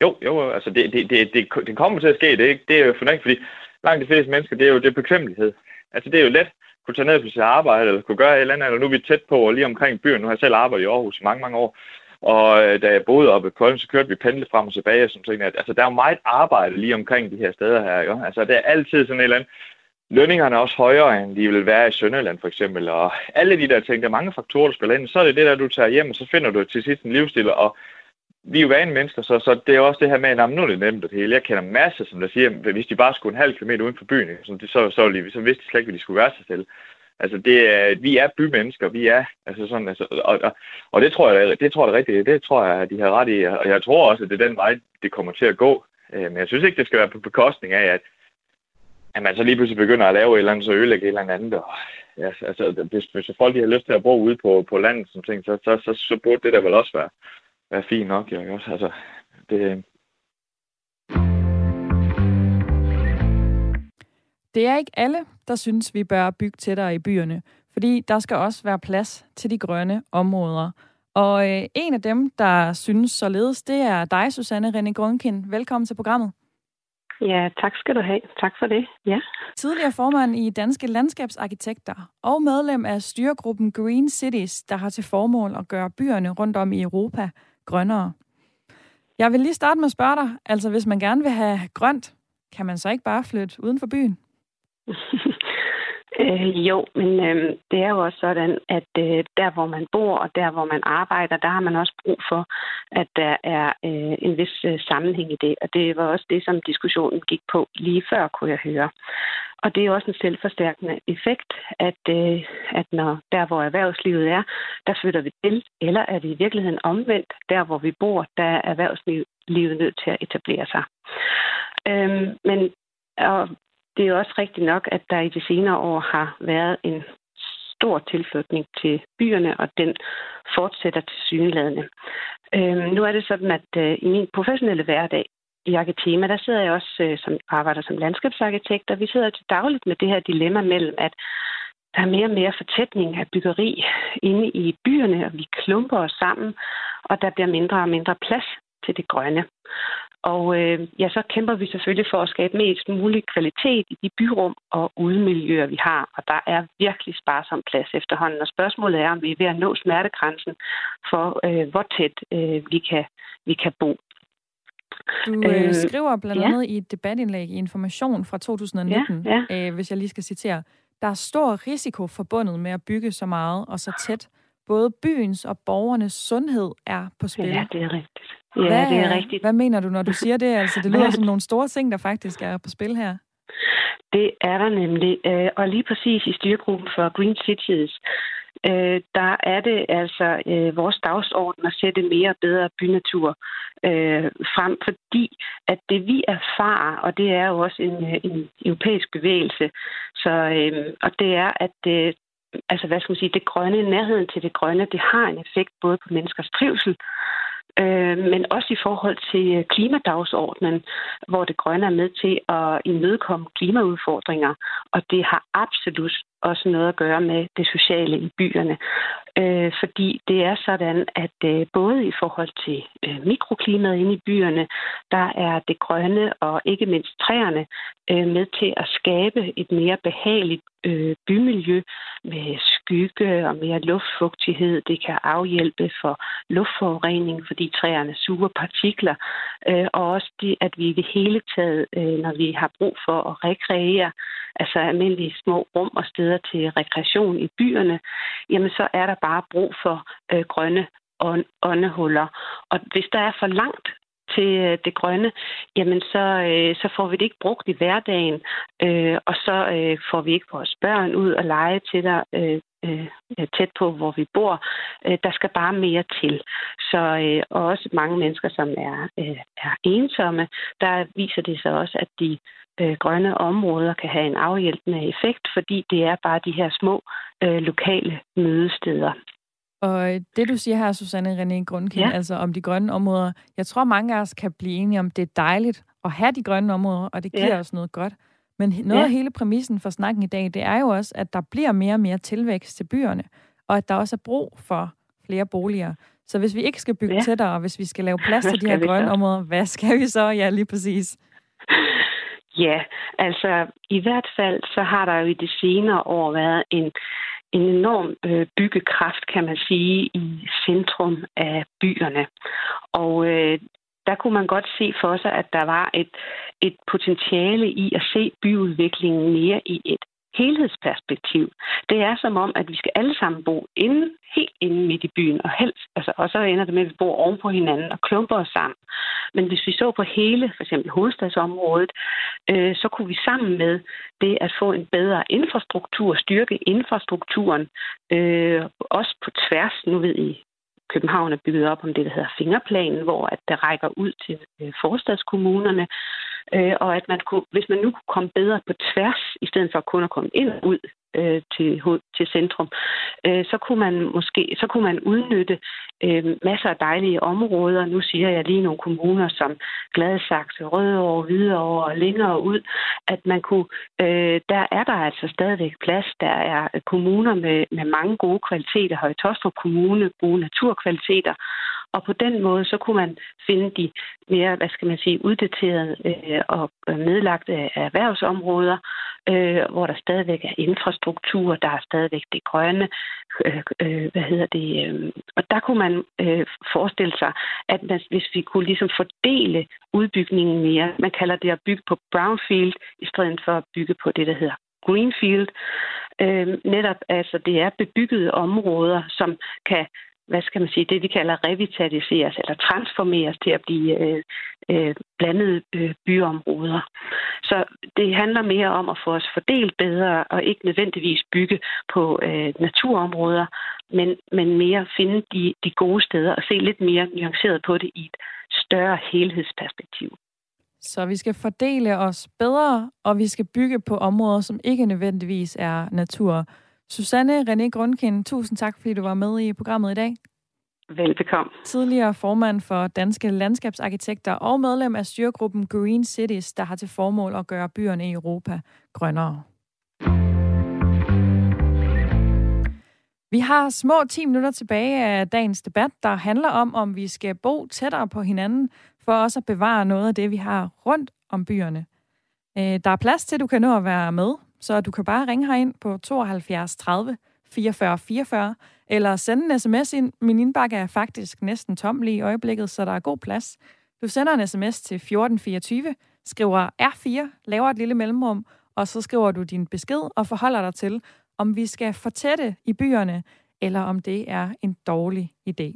Jo, jo, altså det, det, det, det, det kommer til at ske. Det er, ikke, det er jo fornægt, fordi langt de fleste mennesker, det er jo det bekvemmelighed. Altså det er jo let kunne tage ned på sit arbejde, eller kunne gøre et eller andet, eller nu er vi tæt på, og lige omkring byen. Nu har jeg selv arbejdet i Aarhus i mange, mange år. Og øh, da jeg boede oppe i Kolding, så kørte vi pendle frem og tilbage. Som sådan, at, altså, der er jo meget arbejde lige omkring de her steder her. Jo? Altså, det er altid sådan et eller andet lønningerne er også højere, end de vil være i Sønderland for eksempel, og alle de der ting, der er mange faktorer, der spiller ind, så er det det der, du tager hjem, og så finder du til sidst en livsstil, og vi er jo vane mennesker, så, så det er også det her med, at nu er det nemt det hele. Jeg kender masser, som der siger, at hvis de bare skulle en halv kilometer uden for byen, så, så, så, så, så vidste de slet ikke, hvad de skulle være sig selv. Altså, det er, vi er bymennesker, vi er, altså sådan, altså, og, og, og det tror jeg, det tror jeg rigtigt, det tror jeg, de har ret i, og jeg tror også, at det er den vej, det kommer til at gå. Øh, men jeg synes ikke, det skal være på bekostning af, at, at man så lige pludselig begynder at lave et eller andet, så ødelægge et eller andet. Og, ja, altså, hvis, hvis folk de har lyst til at bo ude på, på landet, som ting, så, så, så, så burde det der vel også være, være fint nok. Jo, også. Altså, det, Det er ikke alle, der synes, vi bør bygge tættere i byerne, fordi der skal også være plads til de grønne områder. Og øh, en af dem, der synes således, det er dig, Susanne René Grundkind. Velkommen til programmet. Ja, tak skal du have. Tak for det. Ja. Tidligere formand i Danske Landskabsarkitekter og medlem af styregruppen Green Cities, der har til formål at gøre byerne rundt om i Europa grønnere. Jeg vil lige starte med at spørge dig, altså hvis man gerne vil have grønt, kan man så ikke bare flytte uden for byen? Øh, jo, men øh, det er jo også sådan, at øh, der hvor man bor og der hvor man arbejder, der har man også brug for, at der er øh, en vis øh, sammenhæng i det. Og det var også det, som diskussionen gik på lige før, kunne jeg høre. Og det er også en selvforstærkende effekt, at, øh, at når der hvor erhvervslivet er, der flytter vi til, eller er det i virkeligheden omvendt, der hvor vi bor, der er erhvervslivet nødt til at etablere sig. Øhm, men det er også rigtigt nok, at der i de senere år har været en stor tilflytning til byerne, og den fortsætter til syneladende. Øhm, nu er det sådan, at øh, i min professionelle hverdag i Arkitema, der sidder jeg også øh, som arbejder som landskabsarkitekt, og vi sidder til dagligt med det her dilemma mellem, at der er mere og mere fortætning af byggeri inde i byerne, og vi klumper os sammen, og der bliver mindre og mindre plads til det grønne. Og øh, ja, så kæmper vi selvfølgelig for at skabe mest mulig kvalitet i de byrum og udemiljøer, vi har. Og der er virkelig sparsom plads efterhånden. Og spørgsmålet er, om vi er ved at nå smertegrænsen for, øh, hvor tæt øh, vi, kan, vi kan bo. Du øh, øh, skriver blandt andet ja. i et debatindlæg i Information fra 2019, ja, ja. Øh, hvis jeg lige skal citere, der er stor risiko forbundet med at bygge så meget og så tæt. Både byens og borgernes sundhed er på spil. Ja, det er rigtigt. Ja, hvad, det er rigtigt. Hvad mener du, når du siger det? Altså, det lyder som nogle store ting, der faktisk er på spil her. Det er der nemlig. Øh, og lige præcis i styregruppen for Green Cities, øh, der er det altså øh, vores dagsorden at sætte mere og bedre bynatur frem, fordi at det vi erfarer, og det er jo også en, en europæisk bevægelse, så, og det er, at det, altså hvad skal man sige, det grønne, nærheden til det grønne, det har en effekt både på menneskers trivsel, øh, men også i forhold til klimadagsordnen, klimadagsordenen, hvor det grønne er med til at imødekomme klimaudfordringer, og det har absolut også noget at gøre med det sociale i byerne. Øh, fordi det er sådan, at øh, både i forhold til øh, mikroklimaet inde i byerne, der er det grønne og ikke mindst træerne øh, med til at skabe et mere behageligt øh, bymiljø med skygge og mere luftfugtighed. Det kan afhjælpe for luftforurening, fordi træerne suger partikler. Øh, og også det, at vi i det hele taget, øh, når vi har brug for at rekreere, altså almindelige små rum og steder til rekreation i byerne, jamen så er der bare brug for øh, grønne åndehuller. Og hvis der er for langt til øh, det grønne, jamen så, øh, så får vi det ikke brugt i hverdagen, øh, og så øh, får vi ikke vores børn ud og lege til der øh, øh, tæt på, hvor vi bor. Øh, der skal bare mere til. Så øh, og også mange mennesker, som er, øh, er ensomme, der viser det sig også, at de øh, grønne områder kan have en afhjælpende effekt, fordi det er bare de her små øh, lokale mødesteder. Og det, du siger her, Susanne René Grundkind, ja. altså om de grønne områder, jeg tror, mange af os kan blive enige om, det er dejligt at have de grønne områder, og det giver ja. os noget godt. Men noget ja. af hele præmissen for snakken i dag, det er jo også, at der bliver mere og mere tilvækst til byerne, og at der også er brug for flere boliger. Så hvis vi ikke skal bygge ja. tættere, og hvis vi skal lave plads til de her grønne så? områder, hvad skal vi så? Ja, lige præcis. Ja, altså i hvert fald så har der jo i de senere år været en en enorm øh, byggekraft, kan man sige, i centrum af byerne. Og øh, der kunne man godt se for sig, at der var et, et potentiale i at se byudviklingen mere i et helhedsperspektiv. Det er som om, at vi skal alle sammen bo inde, helt inde midt i byen, og helst, altså, og så ender det med, at vi bor oven på hinanden og klumper os sammen. Men hvis vi så på hele, for eksempel hovedstadsområdet, øh, så kunne vi sammen med det at få en bedre infrastruktur, styrke infrastrukturen, øh, også på tværs, nu ved I, København er bygget op om det, der hedder fingerplanen, hvor at der rækker ud til øh, forstadskommunerne, øh, og at man kunne, hvis man nu kunne komme bedre på tværs, i stedet for kun at komme ind og ud øh, til, til centrum, øh, så kunne man måske så kunne man udnytte øh, masser af dejlige områder. Nu siger jeg lige nogle kommuner som Gladsaxe, Rødovre, Hvidovre og længere ud, at man kunne, øh, der er der altså stadigvæk plads. Der er kommuner med, med mange gode kvaliteter, Høje Tostrup Kommune, gode naturkvaliteter, og på den måde, så kunne man finde de mere, hvad skal man sige, uddaterede øh, og øh, nedlagte erhvervsområder, øh, hvor der stadigvæk er infrastruktur, der er stadigvæk det grønne, øh, øh, hvad hedder det, øh, og der kunne man øh, forestille sig, at man, hvis vi kunne ligesom fordele udbygningen mere, man kalder det at bygge på brownfield, i stedet for at bygge på det, der hedder greenfield, øh, netop altså det er bebyggede områder, som kan hvad skal man sige, det vi kalder revitaliseres eller transformeres til at blive øh, øh, blandede øh, byområder. Så det handler mere om at få os fordelt bedre og ikke nødvendigvis bygge på øh, naturområder, men, men mere finde de, de gode steder og se lidt mere nuanceret på det i et større helhedsperspektiv. Så vi skal fordele os bedre, og vi skal bygge på områder, som ikke nødvendigvis er natur. Susanne René Grundkind, tusind tak, fordi du var med i programmet i dag. Velbekomme. Tidligere formand for Danske Landskabsarkitekter og medlem af styregruppen Green Cities, der har til formål at gøre byerne i Europa grønnere. Vi har små 10 minutter tilbage af dagens debat, der handler om, om vi skal bo tættere på hinanden, for også at bevare noget af det, vi har rundt om byerne. Øh, der er plads til, at du kan nå at være med, så du kan bare ringe herind på 72 30 44 44, eller sende en sms ind. Min indbakke er faktisk næsten tom lige i øjeblikket, så der er god plads. Du sender en sms til 1424, skriver R4, laver et lille mellemrum, og så skriver du din besked og forholder dig til, om vi skal fortætte i byerne, eller om det er en dårlig idé.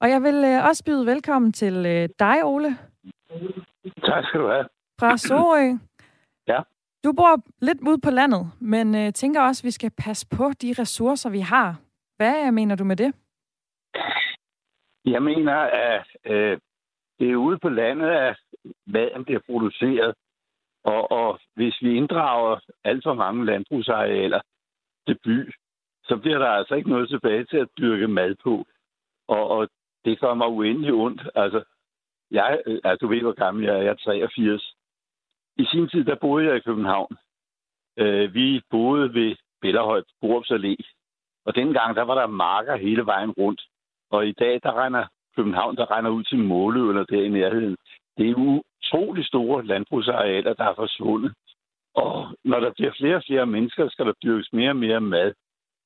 Og jeg vil øh, også byde velkommen til øh, dig, Ole. Tak skal du have. Fra Sorø. Du bor lidt ude på landet, men øh, tænker også, at vi skal passe på de ressourcer, vi har. Hvad øh, mener du med det? Jeg mener, at øh, det er ude på landet, at maden bliver produceret. Og, og hvis vi inddrager alt for mange landbrugsarealer til by, så bliver der altså ikke noget tilbage til at dyrke mad på. Og, og det kommer uendelig ondt. Altså, jeg, øh, altså, du ved, hvor gammel jeg er. Jeg er 83. I sin tid, der boede jeg i København. Øh, vi boede ved Bellerhøj, Borups Allé. Og dengang, der var der marker hele vejen rundt. Og i dag, der regner København, der regner ud til Målø eller der i nærheden. Det er utrolig store landbrugsarealer, der er forsvundet. Og når der bliver flere og flere mennesker, skal der dyrkes mere og mere mad.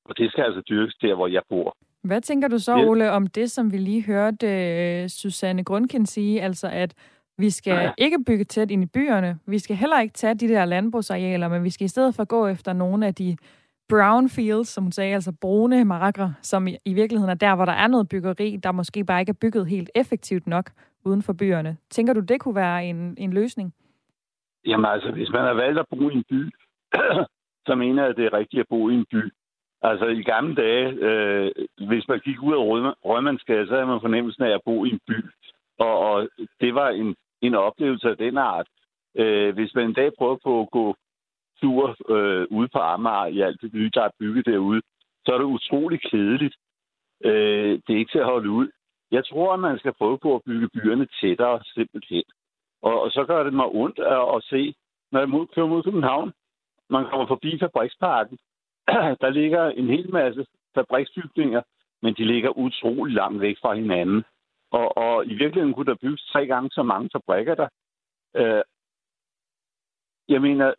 Og det skal altså dyrkes der, hvor jeg bor. Hvad tænker du så, Ole, om det, som vi lige hørte uh, Susanne Grundkind sige, altså at vi skal ja. ikke bygge tæt ind i byerne. Vi skal heller ikke tage de der landbrugsarealer, men vi skal i stedet for gå efter nogle af de brown fields, som hun sagde, altså brune marker, som i, i virkeligheden er der, hvor der er noget byggeri, der måske bare ikke er bygget helt effektivt nok uden for byerne. Tænker du, det kunne være en, en løsning? Jamen altså, hvis man har valgt at bo i en by, så mener jeg, at det er rigtigt at bo i en by. Altså i gamle dage, øh, hvis man gik ud af Rødmandsgade, så havde man fornemmelsen af at bo i en by. Og, og det var en, en oplevelse af den art. Øh, hvis man en dag prøver på at gå tur øh, ude på Amager i alt det nye, der er bygget derude, så er det utrolig kedeligt. Øh, det er ikke til at holde ud. Jeg tror, at man skal prøve på at bygge byerne tættere simpelthen. Og, og så gør det mig ondt at, at se, når jeg kører mod København, man kommer forbi Fabriksparken, der ligger en hel masse fabriksbygninger, men de ligger utrolig langt væk fra hinanden. Og, og i virkeligheden kunne der bygges tre gange så mange fabrikker der. Øh, jeg mener,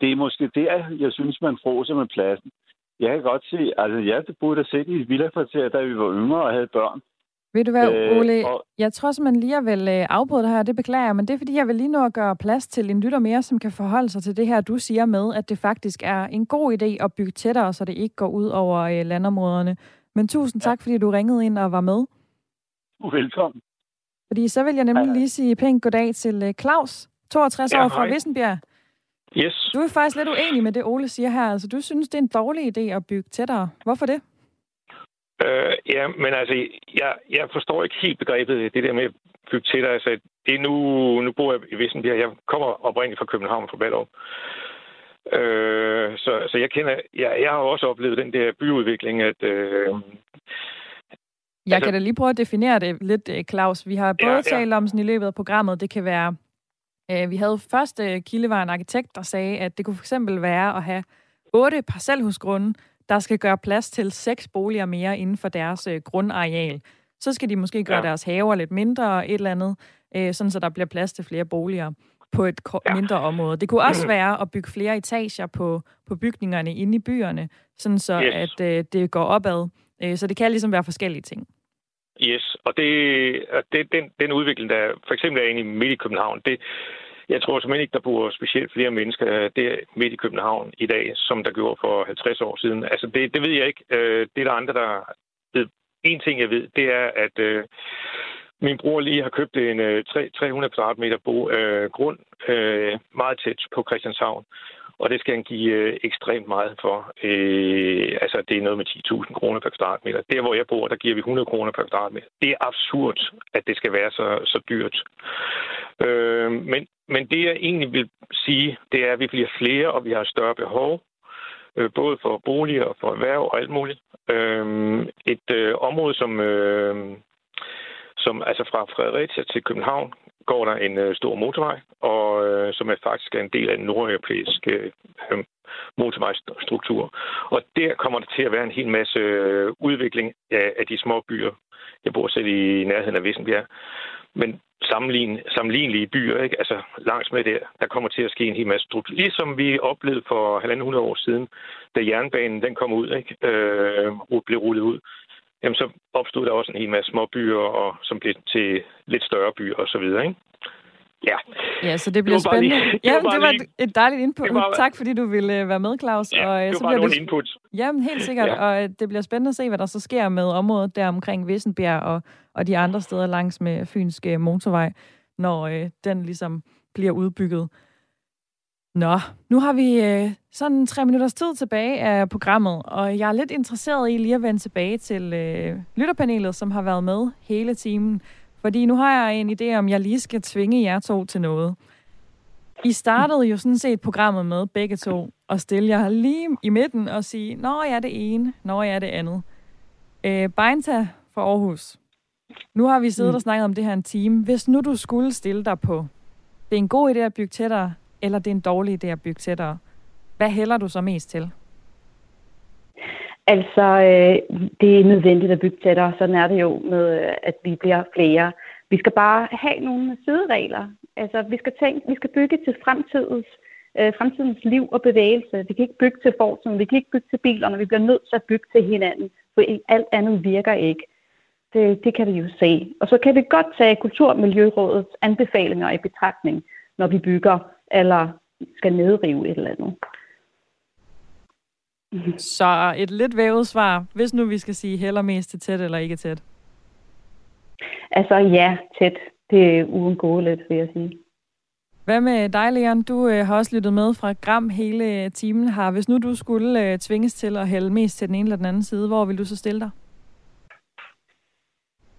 det er måske der, jeg synes, man fråser med pladsen. Jeg kan godt se, altså jeg boede der selv i et villakvarter, da vi var yngre og havde børn. Ved du hvad, øh, Ole? Og... Jeg tror simpelthen lige, jeg vil øh, afbryde det her, det beklager jeg, men det er, fordi jeg vil lige nå at gøre plads til en lytter mere, som kan forholde sig til det her, du siger med, at det faktisk er en god idé at bygge tættere, så det ikke går ud over øh, landområderne. Men tusind tak, fordi du ringede ind og var med. Velkommen. Fordi så vil jeg nemlig lige sige pænt goddag til øh, Claus, 62 ja, år fra Vissenbjerg. Yes. Du er faktisk lidt uenig med det, Ole siger her. Altså, du synes, det er en dårlig idé at bygge tættere. Hvorfor det? Øh, ja, men altså, jeg, jeg forstår ikke helt begrebet, det der med at bygge tættere. Altså, det er nu, nu bor jeg i Vissenbjerg. Jeg kommer oprindeligt fra København, fra Ballerup. Øh, så, så jeg kender, jeg, jeg har også oplevet den der byudvikling, at... Øh, jeg altså, kan da lige prøve at definere det lidt, øh, Claus. Vi har både ja, ja. talt om sådan i løbet af programmet, det kan være... Øh, vi havde første kilde var en arkitekt, der sagde, at det kunne fx være at have otte parcelhusgrunde, der skal gøre plads til seks boliger mere inden for deres øh, grundareal. Så skal de måske gøre ja. deres haver lidt mindre og et eller andet, øh, sådan så der bliver plads til flere boliger på et ja. mindre område. Det kunne også være at bygge flere etager på, på bygningerne inde i byerne, sådan så yes. at øh, det går opad. Øh, så det kan ligesom være forskellige ting. Yes, og det, det den, den udvikling, der for eksempel er inde i midt i København, det, jeg tror simpelthen ikke, der bor specielt flere mennesker øh, der midt i København i dag, som der gjorde for 50 år siden. Altså, det, det ved jeg ikke. Øh, det er der andre, der ved. En ting, jeg ved, det er, at øh, min bror lige har købt en øh, 300 kvadratmeter bo, øh, grund øh, meget tæt på Christianshavn. Og det skal han give øh, ekstremt meget for. Øh, altså, det er noget med 10.000 kroner per kvadratmeter. Der, hvor jeg bor, der giver vi 100 kroner per kvadratmeter. Det er absurd, at det skal være så, så dyrt. Øh, men, men det, jeg egentlig vil sige, det er, at vi bliver flere, og vi har større behov øh, både for boliger og for erhverv og alt muligt. Øh, et øh, område, som, øh, som altså fra Fredericia til København går der en øh, stor motorvej, og øh, som er faktisk en del af den nordeuropæiske øh, motorvejsstruktur. Og der kommer der til at være en hel masse øh, udvikling af, af de små byer. Jeg bor selv i nærheden af Vissenbjerg. Men sammenlign, sammenlignelige byer, ikke? altså langs med der, der kommer til at ske en hel masse struktur. Ligesom vi oplevede for 1.500 år siden, da jernbanen den kom ud, ikke? Øh, blev rullet ud jamen så opstod der også en hel masse små byer, og, som blev til lidt større byer og så videre, ikke? Ja. Ja, så det bliver det spændende. Lige, ja, det var, det var lige, et dejligt input. Var, tak fordi du ville øh, være med, Claus. Ja, og, øh, det så var bliver nogle det, input. Jamen, helt sikkert. ja. Og øh, det bliver spændende at se, hvad der så sker med området der omkring Vissenbjerg og, og de andre steder langs med Fynske Motorvej, når øh, den ligesom bliver udbygget. Nå, nu har vi øh, sådan tre minutters tid tilbage af programmet, og jeg er lidt interesseret i lige at vende tilbage til øh, lytterpanelet, som har været med hele timen. Fordi nu har jeg en idé om, jeg lige skal tvinge jer to til noget. I startede jo sådan set programmet med begge to, og stille jer lige i midten og sige, når jeg er det ene, når jeg er det andet. Øh, Beinta fra Aarhus. Nu har vi siddet mm. og snakket om det her en time. Hvis nu du skulle stille dig på, det er en god idé at bygge tættere, eller det er en dårlig idé at bygge tættere. Hvad hælder du så mest til? Altså, øh, det er nødvendigt at bygge tættere. Sådan er det jo med, øh, at vi bliver flere. Vi skal bare have nogle sideregler. Altså, vi skal, tænke, vi skal bygge til fremtidens, øh, fremtidens liv og bevægelse. Vi kan ikke bygge til fortiden, vi kan ikke bygge til bilerne. Vi bliver nødt til at bygge til hinanden, for alt andet virker ikke. Det, det kan vi jo se. Og så kan vi godt tage Kulturmiljørådets anbefalinger i betragtning, når vi bygger eller skal nedrive et eller andet. Så et lidt vævet svar, hvis nu vi skal sige heller mest til tæt eller ikke tæt? Altså ja, tæt. Det er uundgåeligt, vil jeg sige. Hvad med dig, Leon? Du øh, har også lyttet med fra Gram hele timen her. Hvis nu du skulle øh, tvinges til at hælde mest til den ene eller den anden side, hvor vil du så stille dig?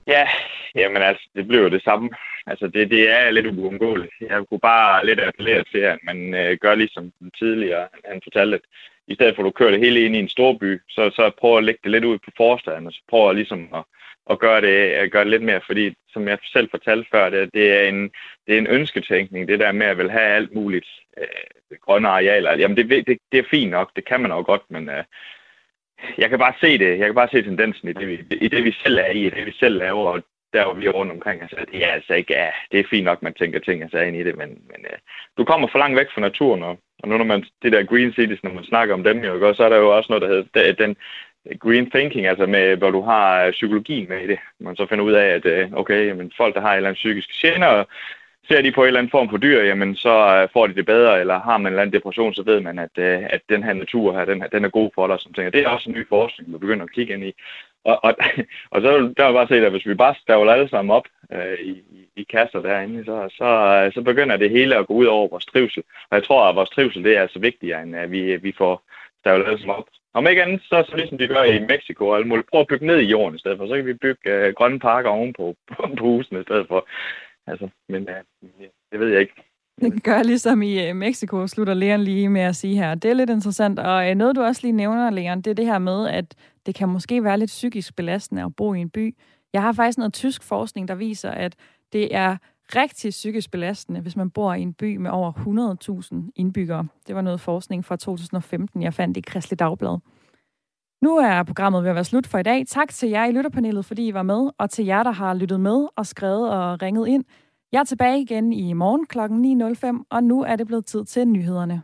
Ja, jamen altså, det bliver jo det samme. Altså, det, det er lidt uundgåeligt. Jeg kunne bare lidt appellere til, at man øh, gør ligesom tidligere, han fortalte, at i stedet for at du kører det hele ind i en storby, så, så prøv at lægge det lidt ud på forstaden, og så prøv at, ligesom at, at gøre, det, at gøre det lidt mere, fordi som jeg selv fortalte før, det, det, er, en, det er en ønsketænkning, det der med at vil have alt muligt øh, grønne arealer. Jamen det, det, det er fint nok, det kan man også godt, men øh, jeg kan bare se det, jeg kan bare se tendensen i det, vi, i det, vi selv er i, i det, vi selv laver, og der hvor vi er rundt omkring. Altså, det er altså ikke, ja, det er fint nok, man tænker ting altså ind i det, men, men uh, du kommer for langt væk fra naturen, og, og nu når man, det der green cities, når man snakker om dem, jo, så er der jo også noget, der hedder den, green thinking, altså med, hvor du har øh, psykologien med i det. Man så finder ud af, at øh, okay, men folk, der har en eller anden psykisk gener, ser de på en eller anden form for dyr, jamen så øh, får de det bedre, eller har man en eller anden depression, så ved man, at, øh, at den her natur her, den, den er god for dig, som tænker. Det er også en ny forskning, vi begynder at kigge ind i. Og, og, og så der var bare se, at hvis vi bare stavler alle sammen op øh, i, i kasser derinde, så, så, øh, så begynder det hele at gå ud over vores trivsel. Og jeg tror, at vores trivsel det er så vigtigere, end at vi, vi får stavlet alle sammen op. Om ikke andet, så, så ligesom de gør i Mexico og alt Prøv at bygge ned i jorden i stedet for. Så kan vi bygge øh, grønne parker ovenpå på, på husene i stedet for. Altså, men øh, det ved jeg ikke. Det gør ligesom i øh, Mexico, slutter Leon lige med at sige her. Det er lidt interessant, og øh, noget du også lige nævner, Leon, det er det her med, at det kan måske være lidt psykisk belastende at bo i en by. Jeg har faktisk noget tysk forskning, der viser, at det er rigtig psykisk belastende, hvis man bor i en by med over 100.000 indbyggere. Det var noget forskning fra 2015, jeg fandt i Kristelig Dagblad. Nu er programmet ved at være slut for i dag. Tak til jer i lytterpanelet, fordi I var med, og til jer, der har lyttet med og skrevet og ringet ind. Jeg er tilbage igen i morgen kl. 9.05, og nu er det blevet tid til nyhederne.